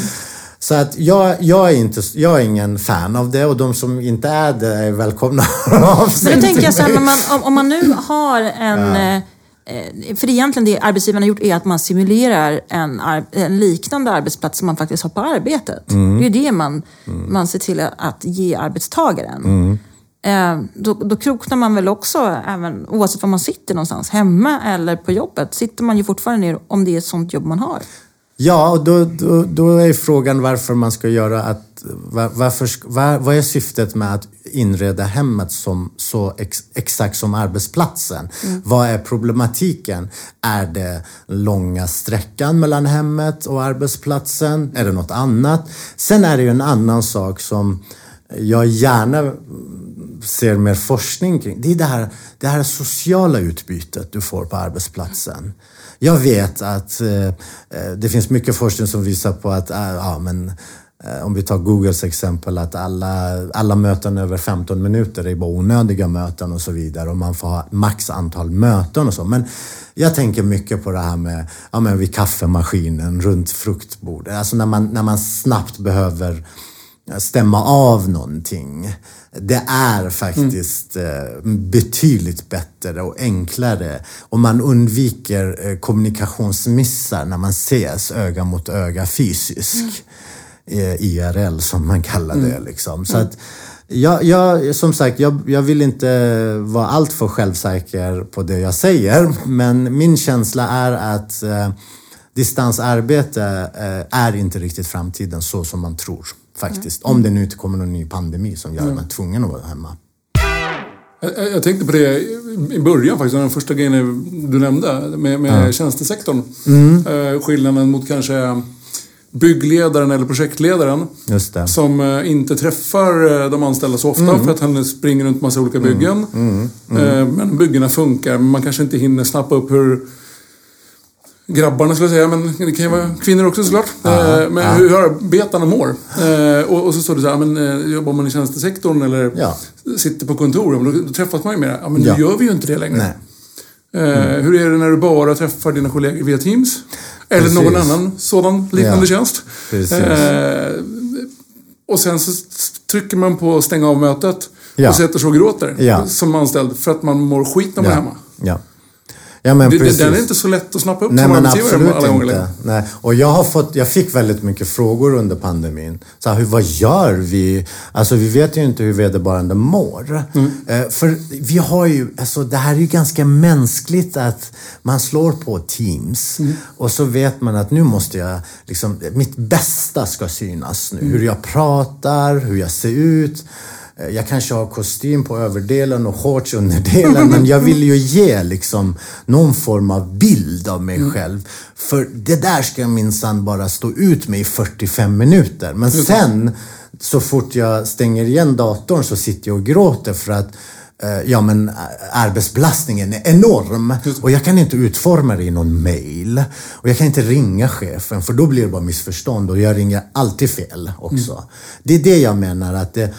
Så att jag, jag, är inte, jag är ingen fan av det och de som inte är det är välkomna av sig Men då tänker jag så här, men man, om, om man nu (laughs) har en... eh, eh, För egentligen det arbetsgivaren har gjort är att man simulerar en, en liknande arbetsplats som man faktiskt har på arbetet. Mm. Det är ju det man, man ser till att ge arbetstagaren. Eh, då, då kroknar man väl också, även, oavsett var man sitter någonstans, hemma eller på jobbet, sitter man ju fortfarande ner om det är ett sånt jobb man har. Ja, och då, då, då är frågan varför man ska göra att... var- Varför, var, vad är syftet med att inreda hemmet som, så ex, exakt som arbetsplatsen? Vad är problematiken? Är det långa sträckan mellan hemmet och arbetsplatsen? Är det något annat? Sen är det ju en annan sak som jag gärna ser mer forskning kring. Det är det här, det här sociala utbytet du får på arbetsplatsen. Jag vet att eh, eh, det finns mycket forskning som visar på att, eh, ja men eh, om vi tar Googles exempel, att alla, alla möten över 15 minuter är bara onödiga möten och så vidare och man får ha max antal möten och så. Men jag tänker mycket på det här med, ja men vid kaffemaskinen, runt fruktbordet. Alltså när man, när man snabbt behöver stämma av någonting. Det är faktiskt eh, betydligt bättre och enklare och man undviker eh, kommunikationsmissar när man ses öga mot öga fysiskt. Eh, IRL som man kallar det. Liksom. Så att, jag, jag, som sagt, jag, jag vill inte vara alltför självsäker på det jag säger, men min känsla är att eh, distansarbete eh, är inte riktigt framtiden så som man tror faktiskt. Om det nu inte kommer någon ny pandemi som gör att man är tvungen att vara hemma. Jag, jag- tänkte på det i början faktiskt, den första grejen du nämnde med, med tjänstesektorn. Eh, skillnaden mot kanske byggledaren eller projektledaren. Som eh, inte träffar eh, de anställda så ofta för att han springer runt massa olika byggen. Eh, Men byggena funkar, men man kanske inte hinner snappa upp hur grabbarna skulle jag säga, men det kan ju vara kvinnor också såklart. Eh, Men hur arbetarna mår. Eh, Och, och så står det så här, men eh, jobbar man i tjänstesektorn eller Ja. sitter på kontor, då, då träffas man ju mer. Ja, men Ja. nu gör vi ju inte det längre. Nej. Eh, Hur är det när du bara träffar dina kollegor via Teams? Eller Precis. någon annan sådan liknande Ja. tjänst? Precis. Och sen så trycker man på stänga av mötet Ja. och sätter sig och gråter Ja. som anställd för att man mår skit när man är hemma. Ja. Men Det, precis. den är inte så lätt att snappa upp Nej som men absolut alla gånger inte. Nej. Och jag, har fått, jag fick väldigt mycket frågor under pandemin. Så här, hur, vad gör vi? Alltså vi vet ju inte hur vederbörande mår. Mm. Eh, för vi har ju, alltså det här är ju ganska mänskligt att man slår på Teams Mm. och så vet man att nu måste jag, liksom, mitt bästa ska synas nu. Mm. Hur jag pratar, hur jag ser ut. Eh, Jag kanske har kostym på överdelen och shorts underdelen men jag vill ju ge liksom någon form av bild av mig själv. För det där ska jag minsann bara stå ut med i 45 minuter. Men sen, så fort jag stänger igen datorn så sitter jag och gråter för att eh, Ja men arbetsbelastningen är enorm och jag kan inte utforma det i någon mail. Och jag kan inte ringa chefen för då blir det bara missförstånd och jag ringer alltid fel också. Det är det jag menar att det,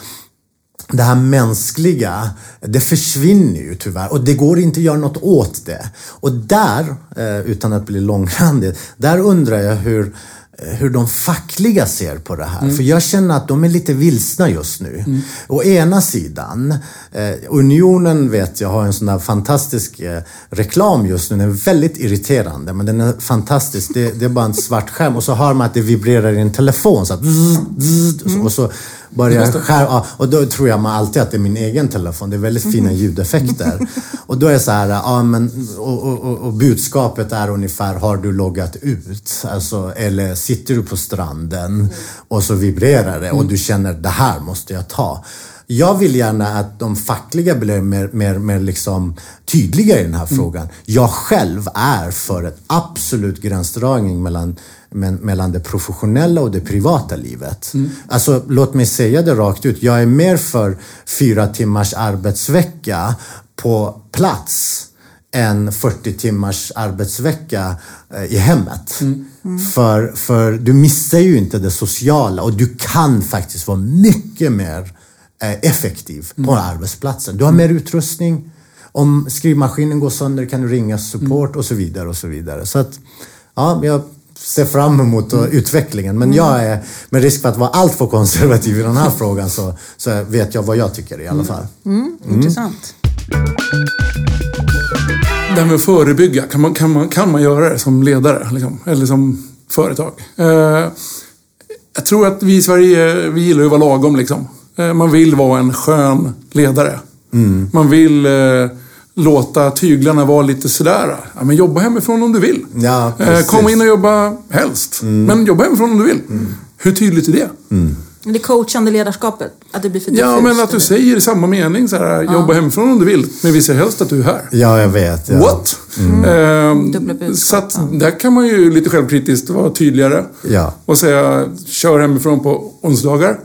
det här mänskliga, det försvinner ju tyvärr och det går inte att göra något åt det. Och där, eh, utan att bli långrandig, där undrar jag hur, eh, hur de fackliga ser på det här. För jag känner att de är lite vilsna just nu. Å ena sidan, eh, Unionen vet jag har en sån där fantastisk eh, reklam just nu. Den är väldigt irriterande men den är fantastisk. Det, det är bara en svart skärm och så hör man att det vibrerar i en telefon. Så bzz, och så börjar Just det. skär, ja, och då tror jag man alltid att det är min egen telefon. Det är väldigt fina ljudeffekter. och då är det så här, ja, men, och, och, och, och budskapet är ungefär, har du loggat ut? Alltså, eller sitter du på stranden och så vibrerar det och du känner, det här måste jag ta. Jag vill gärna att de fackliga blir mer, mer, mer liksom tydliga i den här frågan. Jag själv är för ett absolut gränsdragning mellan, men, mellan det professionella och det privata livet. Alltså, låt mig säga det rakt ut. Jag är mer för fyra timmars arbetsvecka på plats än 40 timmars arbetsvecka eh, i hemmet. För, för du missar ju inte det sociala och du kan faktiskt vara mycket mer effektiv på arbetsplatsen. Du har mer utrustning. Om skrivmaskinen går sönder kan du ringa support och så vidare och så vidare. Så att, ja, jag ser fram emot eh, utvecklingen. Men jag är, med risk för att vara alltför konservativ i den här frågan, så, så vet jag vad jag tycker i alla fall. Intressant. Det här med att förebygga, kan man, kan man, kan man göra det som ledare? Liksom, eller som företag? Eh, jag tror att vi i Sverige, vi gillar ju att vara lagom liksom. Eh, man vill vara en skön ledare. Man vill eh, låta tyglarna vara lite sådär. Ja, men jobba hemifrån om du vill. Ja, eh, kom in och jobba helst. Men jobba hemifrån om du vill. Hur tydligt är det? Det coachande ledarskapet, att det blir för Ja, men att du eller? säger i samma mening så här, jobba hemifrån om du vill. Men vi ser helst att du är här. Ja, jag vet. Ja. What? Dubbla budskap, så att där kan man ju lite självkritiskt vara tydligare. Ja. Och säga, kör hemifrån på onsdagar.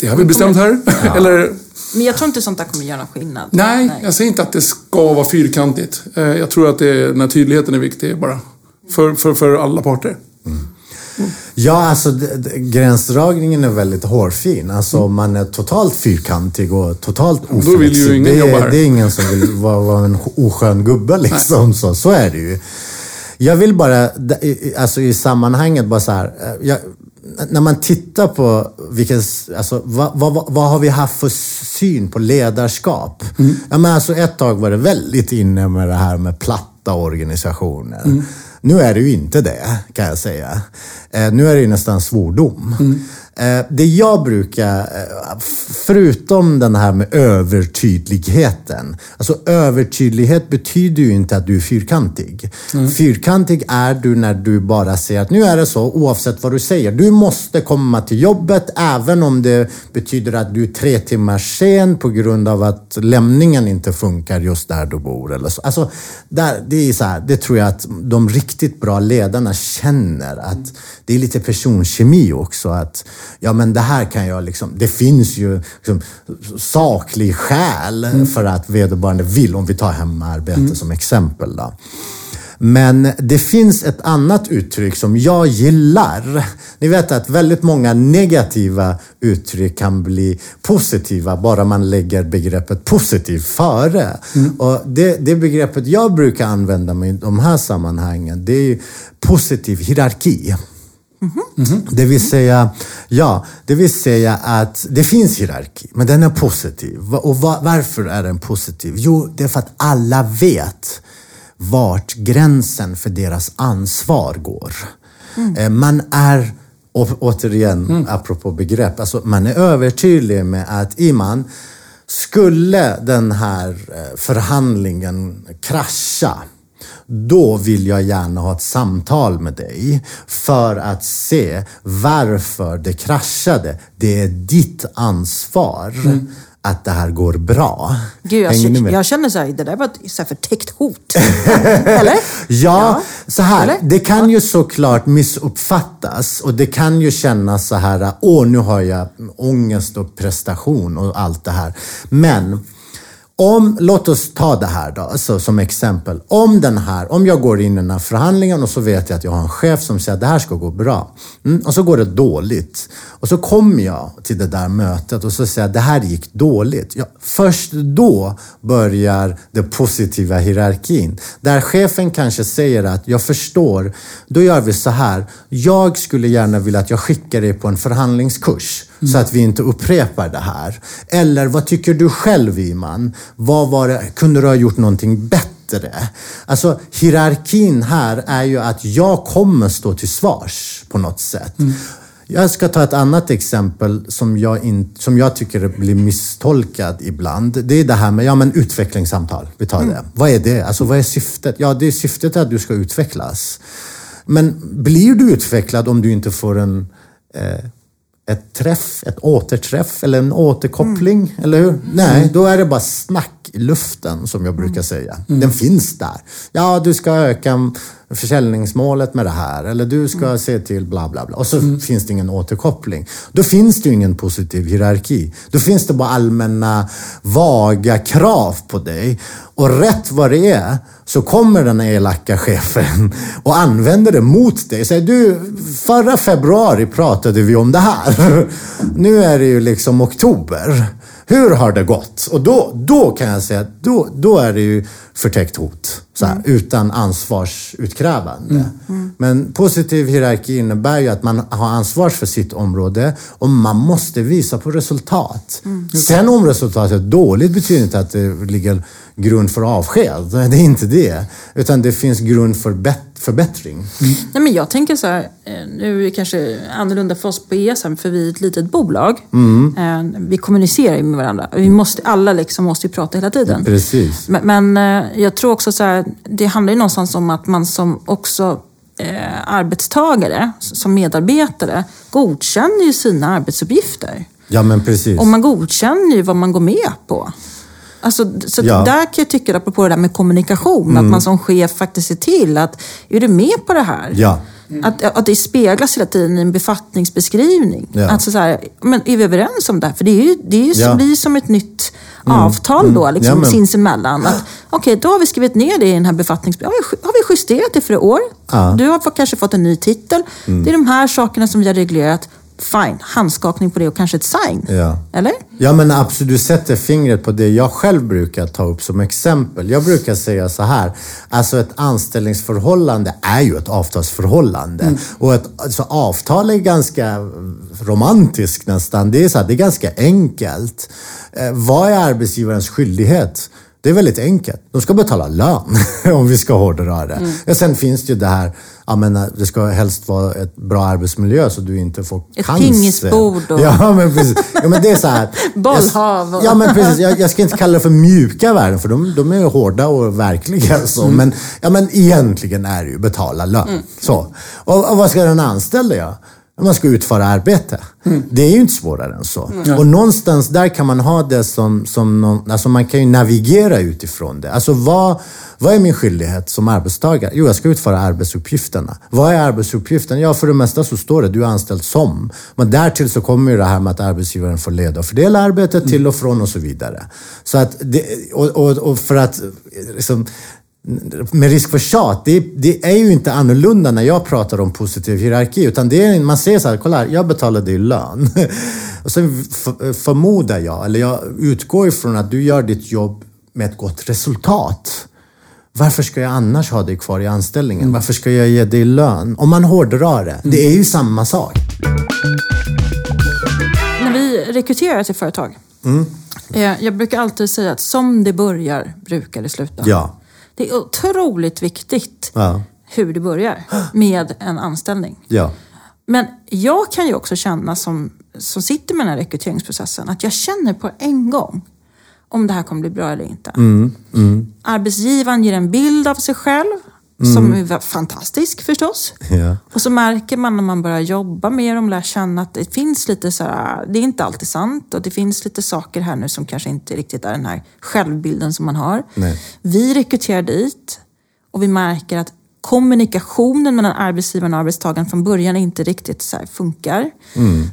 Det har vi bestämt här. (laughs) Eller, Men jag tror inte sånt där kommer göra någon skillnad. nej, jag säger inte att det ska vara fyrkantigt. Eh, Jag tror att det är, den här tydligheten är viktig bara. För, för, för alla parter. Ja, alltså gränsdragningen är väldigt hårfin. Alltså om man är totalt fyrkantig och totalt oflexibel. vill ju ingen det, är, här. det är ingen som vill (laughs) vara, vara en oskön gubbe liksom. Så, så är det ju. Jag vill bara, alltså i sammanhanget bara så här. eh, Jag, när man tittar på vilka, alltså, vad, vad, vad- har vi haft för syn på ledarskap? Ja, men alltså ett tag var det väldigt inne med det här med platta organisationer. Nu är det ju inte det, kan jag säga. Eh, nu är det ju nästan svordom. Eh, det jag brukar, eh, förutom den här med övertydligheten. Alltså övertydlighet betyder ju inte att du är fyrkantig. Fyrkantig är du när du bara säger att nu är det så oavsett vad du säger. Du måste komma till jobbet även om det betyder att du är tre timmar sen på grund av att lämningen inte funkar just där du bor. Eller så. Alltså, där, det, är så här, det tror jag att de riktigt bra ledarna känner att det är lite personkemi också. Att ja, men det här kan jag liksom. Det finns ju liksom, saklig skäl för att vederbörande vill, om vi tar hemarbete som exempel. Då. Men det finns ett annat uttryck som jag gillar. Ni vet att väldigt många negativa uttryck kan bli positiva bara man lägger begreppet positiv före. Och det, det begreppet jag brukar använda mig i de här sammanhangen, det är positiv hierarki. Det vill säga, ja, det vill säga att det finns hierarki, men den är positiv. Och va- varför är den positiv? Jo, det är för att alla vet vart gränsen för deras ansvar går. Eh, Man är, återigen apropå begrepp, alltså man är övertydlig med att Iman, skulle den här eh, förhandlingen krascha, då vill jag gärna ha ett samtal med dig för att se varför det kraschade. Det är ditt ansvar att det här går bra. Gud, jag, med? jag känner så här, det där var ett så här förtäckt hot. (laughs) Eller? Ja, så här. Eller? Det kan ju såklart missuppfattas och det kan ju kännas så här, åh nu har jag ångest och prestation och allt det här. Men om, låt oss ta det här då, alltså, som exempel. Om den här, om jag går in i den här förhandlingen och så vet jag att jag har en chef som säger att det här ska gå bra. Mm, och så går det dåligt. Och så kommer jag till det där mötet och så säger jag att det här gick dåligt. Ja, först då börjar den positiva hierarkin. Där chefen kanske säger att jag förstår, då gör vi så här. Jag skulle gärna vilja att jag skickar dig på en förhandlingskurs så att vi inte upprepar det här. Eller vad tycker du själv Iman? Vad var det, kunde du ha gjort någonting bättre? Alltså hierarkin här är ju att jag kommer stå till svars på något sätt. Jag ska ta ett annat exempel som jag, in, som jag tycker blir misstolkad ibland. Det är det här med ja, men utvecklingssamtal. Vi tar det. Vad är det? Alltså, vad är syftet? Ja, det är syftet att du ska utvecklas. Men blir du utvecklad om du inte får en eh, ett träff, ett återträff eller en återkoppling, eller hur? Nej, då är det bara snack i luften som jag brukar säga. Den finns där. Ja, du ska öka försäljningsmålet med det här eller du ska se till bla bla bla. Och så finns det ingen återkoppling. Då finns det ju ingen positiv hierarki. Då finns det bara allmänna vaga krav på dig. Och rätt vad det är så kommer den elaka chefen (laughs) och använder det mot dig. Säger du, förra februari pratade vi om det här. (laughs) Nu är det ju liksom oktober. Hur har det gått? Och då, då kan jag säga att då, då är det ju förtäckt hot. Så här, Utan ansvarsutkrävande. Men positiv hierarki innebär ju att man har ansvar för sitt område och man måste visa på resultat. Sen om resultatet är dåligt betyder inte att det ligger grund för avsked. Det är inte det. Utan det finns grund för förbättring. Nej, men jag tänker så här, eh, nu är det kanske annorlunda för oss på ESM, för vi är ett litet bolag. Eh, Vi kommunicerar med varandra. Vi måste, alla liksom måste ju prata hela tiden. Precis. Men, men eh, jag tror också så här, det handlar ju någonstans om att man som också eh, arbetstagare, som medarbetare, godkänner ju sina arbetsuppgifter. Ja, men precis. Och man godkänner ju vad man går med på. Alltså, så Ja. där kan jag tycka, apropå det där med kommunikation, att man som chef faktiskt ser till att, är du med på det här? Ja. Att, att det speglas hela tiden i en befattningsbeskrivning. Ja. Alltså så här, men är vi överens om det här? För det, är ju, det är ju, Ja. Mm. blir som ett nytt avtal då, liksom, Ja, men- sinsemellan. Okej, då har vi skrivit ner det i den här befattningsbeskrivningen. Har vi, har vi justerat det för i år? Ja. Mm. Du har kanske fått en ny titel. Det är de här sakerna som vi har reglerat. Fine, handskakning på det och kanske ett sign. Ja. Eller? Ja men absolut, du sätter fingret på det jag själv brukar ta upp som exempel. Jag brukar säga så här, alltså ett anställningsförhållande är ju ett avtalsförhållande. Och ett alltså, avtal är ganska romantiskt nästan. Det är, så här, det är ganska enkelt. Eh, vad är arbetsgivarens skyldighet? Det är väldigt enkelt. De ska betala lön, (laughs) om vi ska hårdra det. Ja, sen finns det ju det här, jag menar, det ska helst vara ett bra arbetsmiljö så du inte får Ett cancer. pingisbord och- (laughs) Ja, men precis. Ja, men det är så här. (laughs) Bollhav och- Ja, men precis. Jag, jag ska inte kalla det för mjuka värden, för de, de är ju hårda och verkliga. Så. Men, ja, men egentligen är det ju betala lön. Så. Och, och vad ska den anställda göra? Man ska utföra arbete. Det är ju inte svårare än så. Och någonstans där kan man ha det som, som någon, alltså man kan ju navigera utifrån det. Alltså vad, vad är min skyldighet som arbetstagare? Jo, jag ska utföra arbetsuppgifterna. Vad är arbetsuppgiften? Ja, för det mesta så står det du är anställd som. Men därtill så kommer ju det här med att arbetsgivaren får leda och fördela arbetet till och från och så vidare. Så att det, och, och, och för att liksom, med risk för tjat, det, det är ju inte annorlunda när jag pratar om positiv hierarki. Utan det är, man säger så här, kolla här, jag betalar dig lön. (laughs) Och sen förmodar jag, eller jag utgår ifrån att du gör ditt jobb med ett gott resultat. Varför ska jag annars ha dig kvar i anställningen? Varför ska jag ge dig lön? Om man hårdrar det, det är ju samma sak. När vi rekryterar till företag. Mm. Eh, jag brukar alltid säga att som det börjar brukar det sluta. Ja. Det är otroligt viktigt Ja. hur det börjar med en anställning. Ja. Men jag kan ju också känna som, som sitter med den här rekryteringsprocessen att jag känner på en gång om det här kommer bli bra eller inte. Arbetsgivaren ger en bild av sig själv som är fantastisk förstås. Ja. Och så märker man när man börjar jobba med dem, lär känna att det finns lite så här, det är inte alltid sant och det finns lite saker här nu som kanske inte riktigt är den här självbilden som man har. Nej. Vi rekryterar dit och vi märker att kommunikationen mellan arbetsgivaren och arbetstagaren från början inte riktigt så funkar.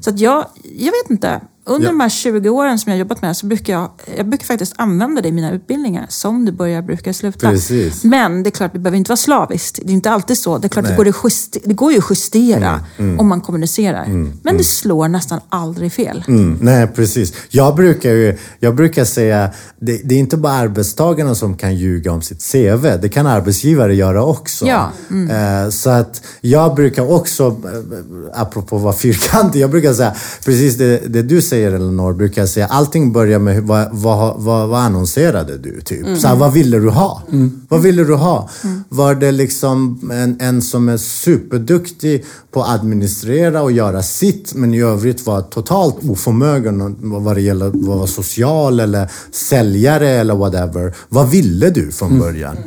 Så att jag, jag vet inte. Under Ja. de här 20 åren som jag har jobbat med så brukar jag, jag brukar faktiskt använda det i mina utbildningar. Som det börjar brukar sluta. Precis. Men det är klart, det behöver inte vara slaviskt. Det är inte alltid så. Det är klart, det går, att juste- det går ju att justera om man kommunicerar. Men det slår nästan aldrig fel. Mm, nej, precis. Jag brukar, ju, jag brukar säga, det, det är inte bara arbetstagarna som kan ljuga om sitt CV. Det kan arbetsgivare göra också. Ja, Eh, så att jag brukar också, eh, apropå att vara fyrkantig, jag brukar säga precis det, det du säger säger, Elinor, brukar jag säga allting börjar med vad, vad, vad, vad annonserade du? Typ. Så här, vad ville du ha? Vad ville du ha? Var det liksom en, en som är superduktig på att administrera och göra sitt men i övrigt var totalt oförmögen vad det gäller att vara social eller säljare eller whatever. Vad ville du från början?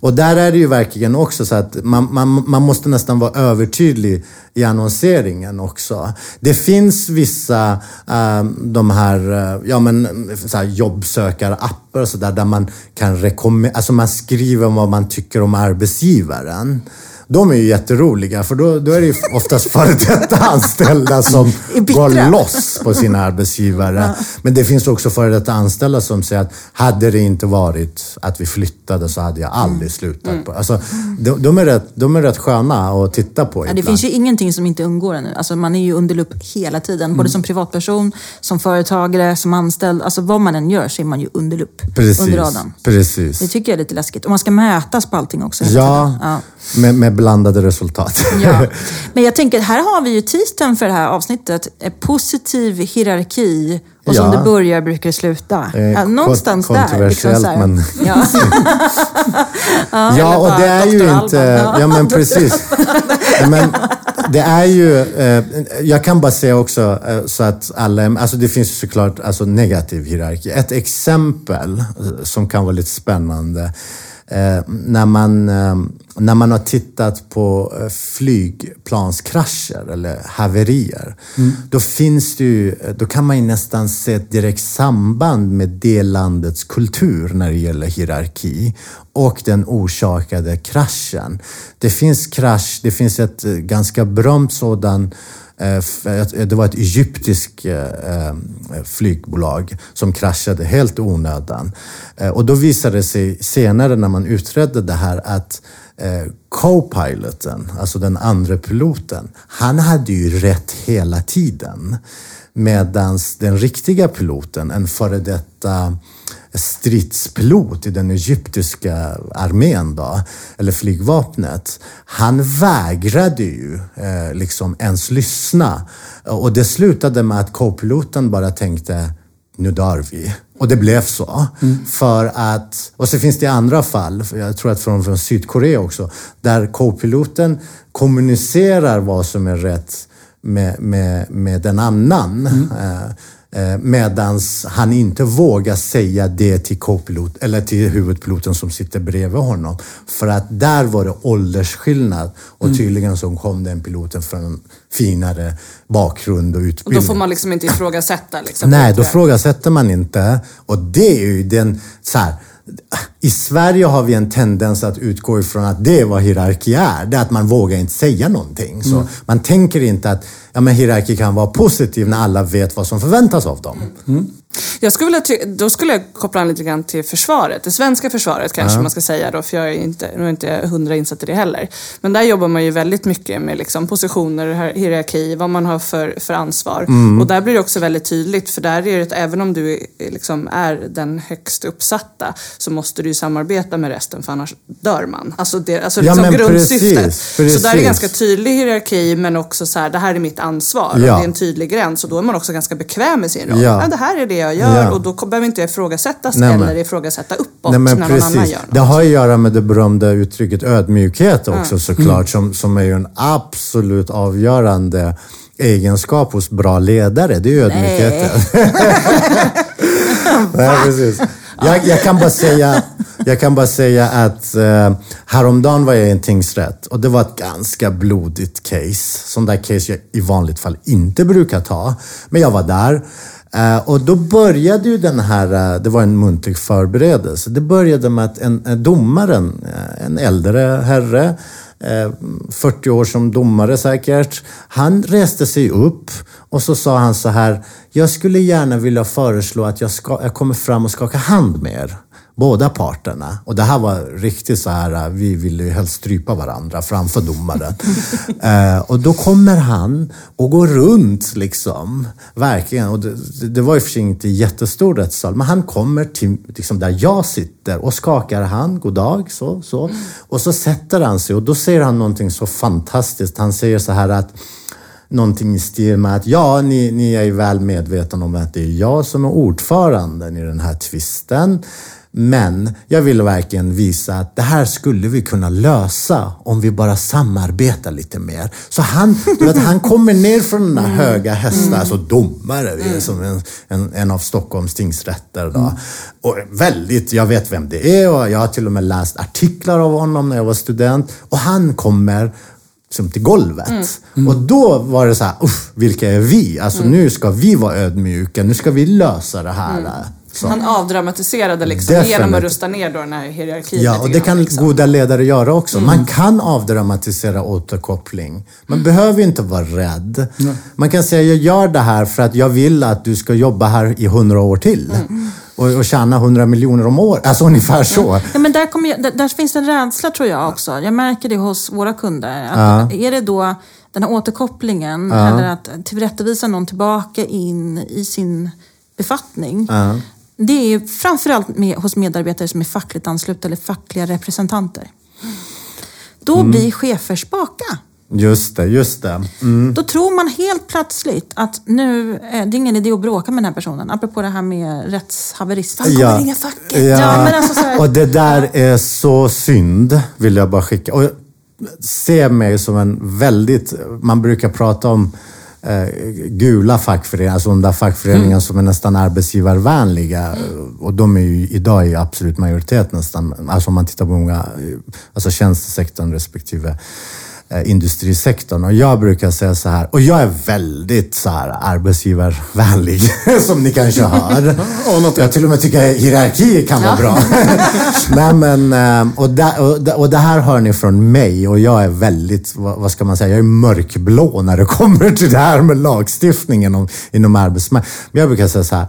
Och där är det ju verkligen också så att man, man, man måste nästan vara övertydlig i annonseringen också. Det finns vissa, äh, de här, eh, ja men så här jobbsökarappar och sådär där man kan rekommendera, alltså man skriver vad man tycker om arbetsgivaren. De är ju jätteroliga för då, då är det ju oftast (laughs) före detta anställda som (laughs) går loss på sina arbetsgivare. Men det finns också före detta anställda som säger att hade det inte varit att vi flyttade så hade jag Mm. aldrig slutat. På. Alltså, de, de, är rätt, de är rätt sköna att titta på Ja, det finns ju ingenting som inte undgår en nu. Alltså man är ju under lupp hela tiden. Mm. Både som privatperson, som företagare, som anställd. Alltså vad man än gör så är man ju under lupp. Precis. Under radarn. Precis. Det tycker jag är lite läskigt. Och man ska mätas på allting också. Ja, ja. Med, med blandade resultat. Ja. (laughs) Men jag tänker, här har vi ju titeln för det här avsnittet. Eh, Positiv hierarki. Och som Ja. det börjar brukar det sluta. Eh, någonstans kont- där. kontroversiellt, så här. men- Ja. (laughs) Ja, och det är ju inte... Alban. Ja, men precis. (laughs) Men det är ju... Eh, jag kan bara säga också eh, så att alla... Alltså det finns ju såklart alltså, negativ hierarki. Ett exempel eh, som kan vara lite spännande. Eh, när, man, när man har tittat på eh, flygplanskrascher eller haverier. Då finns det ju, eh, då kan man ju nästan se ett direkt samband med det landets kultur när det gäller hierarki och den orsakade kraschen. Det finns krasch, det finns ett eh, ganska berömt sådan f- eh, det var ett egyptiskt flygbolag som kraschade helt onödan. Och då visade det sig senare när man utredde det här att eh, co-piloten, alltså den andra piloten, han hade ju rätt hela tiden. Medan den riktiga piloten, en före detta stridspilot i den egyptiska armén då, eller flygvapnet. Han vägrade ju eh, liksom ens lyssna. Och det slutade med att co-piloten bara tänkte, nu dör vi. Och det blev så. För att, och så finns det andra fall, jag tror att från, från Sydkorea också, där co-piloten kommunicerar vad som är rätt med, med, med en annan. Mm. eh, medans han inte vågar säga det till co-pilot, eller till huvudpiloten som sitter bredvid honom. För att där var det åldersskillnad och tydligen så kom den piloten från en finare bakgrund och Och utbildning. då får man liksom inte ifrågasätta. Liksom, Nej, då det. frågasätter man inte. Och det är ju den, så här, i Sverige har vi en tendens att utgå ifrån att det är vad hierarki är. Det är att man vågar inte säga någonting. Så man tänker inte att ja, men hierarki kan vara positiv när alla vet vad som förväntas av dem. Jag skulle vilja då skulle jag koppla an lite grann till försvaret. Det svenska försvaret kanske man ska säga då, för jag är inte, nu är inte hundra insatt i det heller. Men där jobbar man ju väldigt mycket med liksom positioner, hierarki, vad man har för, för ansvar. Och där blir det också väldigt tydligt, för där är det även om du är, liksom är den högst uppsatta så måste du ju samarbeta med resten, för annars dör man. Alltså, det, alltså Ja, liksom grundsyftet. precis, Så där är det precis. ganska tydlig hierarki, men också så här, det här är mitt ansvar. Och Ja. det är en tydlig gräns och då är man också ganska bekväm med sin roll. Ja. Ja, det här är det jag gör Ja. och då behöver inte jag ifrågasättas Nej, men- eller ifrågasätta uppåt Nej, men när någon annan precis. gör något. Det har att göra med det berömda uttrycket ödmjukhet också såklart, som, som är ju en absolut avgörande egenskap hos bra ledare. Det är ju ödmjukheten. (laughs) Nej, precis. Jag, jag, kan bara säga, jag kan bara säga att eh, häromdagen var jag i en tingsrätt och det var ett ganska blodigt case. Sån där case jag i vanligt fall inte brukar ta. Men jag var där. Eh, och då började ju den här, eh, det var en muntlig förberedelse. Det började med att en, en domaren, en äldre herre, 40 år som domare säkert. Han reste sig upp och så sa han så här, jag skulle gärna vilja föreslå att jag, ska, jag kommer fram och skakar hand med er. Båda parterna. Och det här var riktigt så här, vi ville ju helst strypa varandra framför domaren. (laughs) eh, och då kommer han och går runt liksom. Verkligen. Och det, det var ju för sig inte jättestor rättssal. Men han kommer till liksom, där jag sitter och skakar hand, god dag, så, så. Och så sätter han sig och då säger han någonting så fantastiskt. Han säger så här att någonting i stil med att ja, ni, ni är ju väl medvetna om att det är jag som är ordföranden i den här tvisten. Men jag vill verkligen visa att det här skulle vi kunna lösa om vi bara samarbetar lite mer. Så han, du vet, han kommer ner från den där höga hästen, alltså domare, är som en, en, en av Stockholms tingsrätter. Då. Och väldigt, jag vet vem det är och jag har till och med läst artiklar av honom när jag var student. Och han kommer som till golvet. Och då var det så här, uff, vilka är vi? Alltså nu ska vi vara ödmjuka, nu ska vi lösa det här. Så. Han avdramatiserade liksom Definitivt. genom att rusta ner då den här hierarkin Ja, och det grann, kan liksom. goda ledare göra också. Man kan avdramatisera återkoppling. Man behöver inte vara rädd. Man kan säga, jag gör det här för att jag vill att du ska jobba här i hundra år till. Och, och tjäna hundra miljoner om året. Alltså ungefär så. Ja, men där, jag, där, där finns en rädsla tror jag också. Jag märker det hos våra kunder. Att Är det då den här återkopplingen eller att tillrättavisa någon tillbaka in i sin befattning. Det är framförallt med, hos medarbetare som är fackligt anslutna eller fackliga representanter. Då blir chefer spaka. Just det, just det. Då tror man helt plötsligt att nu, eh, det är ingen idé att bråka med den här personen. Apropå det här med rättshaverist. Han kommer ringa facket. Ja. men alltså Och det där är så synd, vill jag bara skicka. Och se mig som en väldigt... Man brukar prata om gula fackföreningar, alltså de där fackföreningarna Mm. som är nästan arbetsgivarvänliga. Och de är ju idag i absolut majoritet nästan. Alltså om man tittar på många, eh, alltså tjänstesektorn respektive eh, industrisektorn. Och jag brukar säga så här, och jag är väldigt så här arbetsgivarvänlig, (laughs) som ni kanske hör. (laughs) Jag till och med tycker hierarki kan vara bra. (laughs) Nej, men, eh, och, det, och, det, och det här hör ni från mig och jag är väldigt, vad, vad ska man säga, jag är mörkblå när det kommer till det här med lagstiftningen om, inom arbetsmarknaden. Men jag brukar säga så här,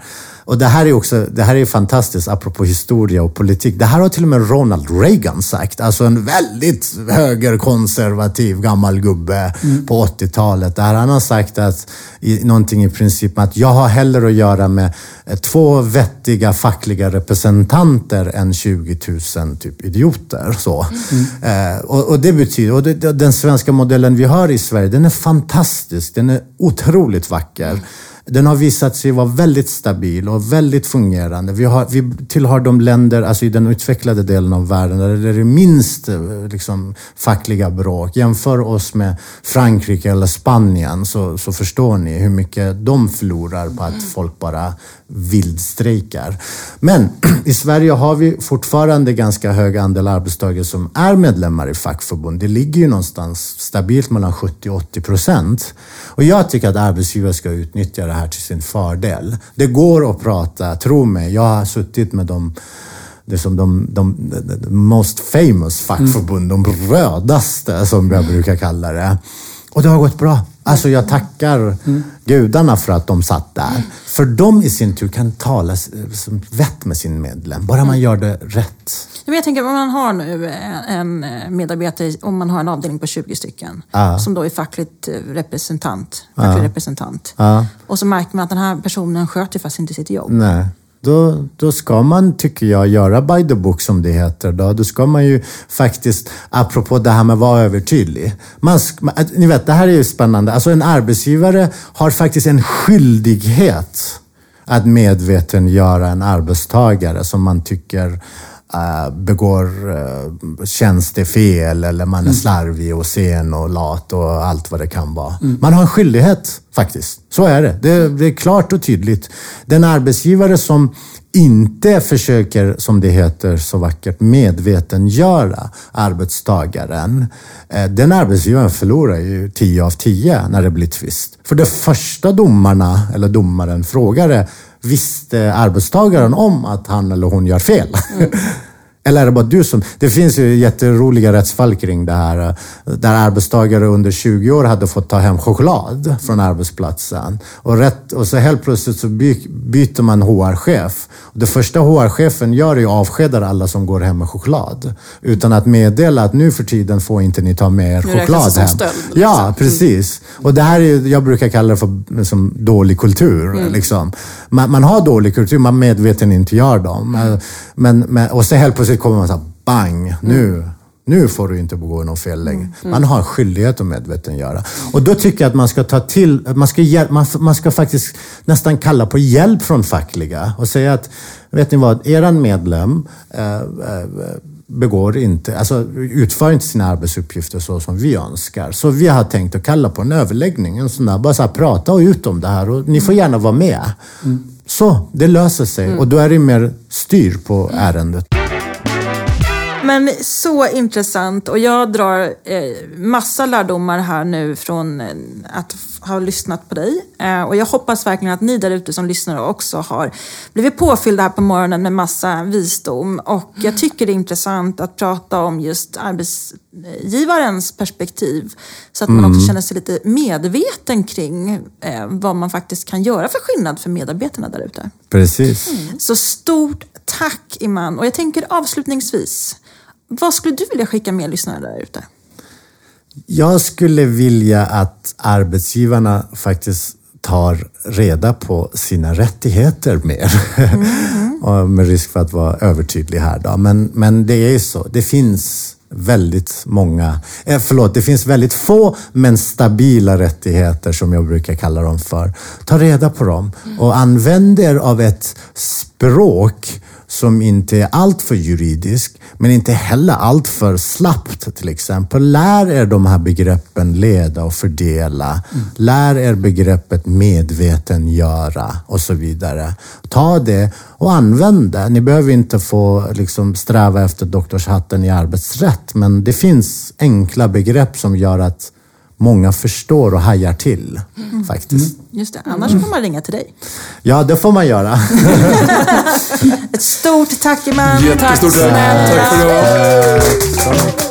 och det här är också, det här är fantastiskt apropå historia och politik. Det här har till och med Ronald Reagan sagt. Alltså en väldigt högerkonservativ gammal gubbe på 80-talet. Där han har sagt att, i, någonting i princip att jag har hellre att göra med eh, två vettiga fackliga representanter än 20 000 typ idioter. Så. Eh, och, och det betyder, och det, det- den svenska modellen vi har i Sverige, den är fantastisk. Den är otroligt vacker. Den har visat sig vara väldigt stabil och väldigt fungerande. Vi, har, vi tillhör de länder, alltså i den utvecklade delen av världen, där det är minst eh, liksom, fackliga bråk. Jämför oss med Frankrike eller Spanien så, så förstår ni hur mycket de förlorar på att folk bara vildstrejkar. Men (clears throat) i Sverige har vi fortfarande ganska hög andel arbetstagare som är medlemmar i fackförbund. Det ligger ju någonstans stabilt mellan 70 och 80 procent. Och jag tycker att arbetsgivare ska utnyttja det här till sin fördel. Det går att prata, tro mig, jag har suttit med dem det är som de, de, de, de most famous fackförbund, de rödaste som jag brukar kalla det. Och det har gått bra. Alltså jag tackar gudarna för att de satt där. För de i sin tur kan tala vett med sin medlem, bara man gör det rätt. Men jag tänker om man har nu en en medarbetare, om man har en avdelning på 20 stycken, som då är fackligt eh, representant, facklig representant. Och så märker man att den här personen sköter faktiskt inte sitt jobb. Nej. Då, då ska man, tycker jag, göra by the book som det heter. Då, då ska man ju faktiskt, apropå det här med att vara övertydlig. Man, ni vet, det här är ju spännande. Alltså en arbetsgivare har faktiskt en skyldighet att medvetengöra en arbetstagare som man tycker eh, begår uh, tjänstefel eller man är slarvig och sen och lat och allt vad det kan vara. Man har en skyldighet faktiskt. Så är det. det. Det är klart och tydligt. Den arbetsgivare som inte försöker, som det heter så vackert, medvetengöra arbetstagaren. eh, Den arbetsgivaren förlorar ju 10 av 10 när det blir tvist. För det första domarna, eller domaren, frågade visste arbetstagaren om att han eller hon gör fel? Mm. Eller är det bara du som... Det finns ju jätteroliga rättsfall kring det här. Där arbetstagare under 20 år hade fått ta hem choklad från arbetsplatsen. Och, rätt, och så helt plötsligt så by, byter man HR-chef. Det första HR-chefen gör är att avskeda alla som går hem med choklad. Utan att meddela att nu för tiden får inte ni ta med er choklad hem. stöld, Ja, liksom. precis. Och det här är, jag brukar kalla det för liksom, dålig kultur. Liksom. Man, man har dålig kultur, man medveten inte gör dem. Men, men, och så helt plötsligt kommer man här, bang, nu, Nu får du inte begå något fel längre. Man har en skyldighet att medvetengöra. Och då tycker jag att man ska ta till, man ska, man, man ska faktiskt nästan kalla på hjälp från fackliga och säga att, vet ni vad, eran medlem eh, eh, begår inte, alltså utför inte sina arbetsuppgifter så som vi önskar. Så vi har tänkt att kalla på en överläggning, en sån där, bara så här, prata och ut om det här och ni får gärna vara med. Så, det löser sig och då är det mer styr på ärendet. Men så intressant och jag drar eh, massa lärdomar här nu från eh, att ha lyssnat på dig. Eh, och jag hoppas verkligen att ni där ute som lyssnar också har blivit påfyllda här på morgonen med massa visdom. Och jag tycker det är intressant att prata om just arbetsgivarens perspektiv. Så att man också känner sig lite medveten kring eh, vad man faktiskt kan göra för skillnad för medarbetarna där ute. Precis. Så stort tack Iman. Och jag tänker avslutningsvis, vad skulle du vilja skicka med lyssnare där ute? Jag skulle vilja att arbetsgivarna faktiskt tar reda på sina rättigheter mer. (laughs) Och med risk för att vara övertydlig här då. Men, men det är ju så. Det finns väldigt många, eh, förlåt, det finns väldigt få men stabila rättigheter som jag brukar kalla dem för. Ta reda på dem och använd er av ett språk som inte är alltför juridisk, men inte heller alltför slappt till exempel. Lär er de här begreppen leda och fördela. Lär er begreppet medvetengöra och så vidare. Ta det och använd det. Ni behöver inte få liksom, sträva efter doktorshatten i arbetsrätt, men det finns enkla begrepp som gör att många förstår och hajar till. Faktiskt. Just det, annars får man ringa till dig. Ja, det får man göra. (laughs) Ett stort tack Iman. Jättestort tack. snälla. Tack för idag.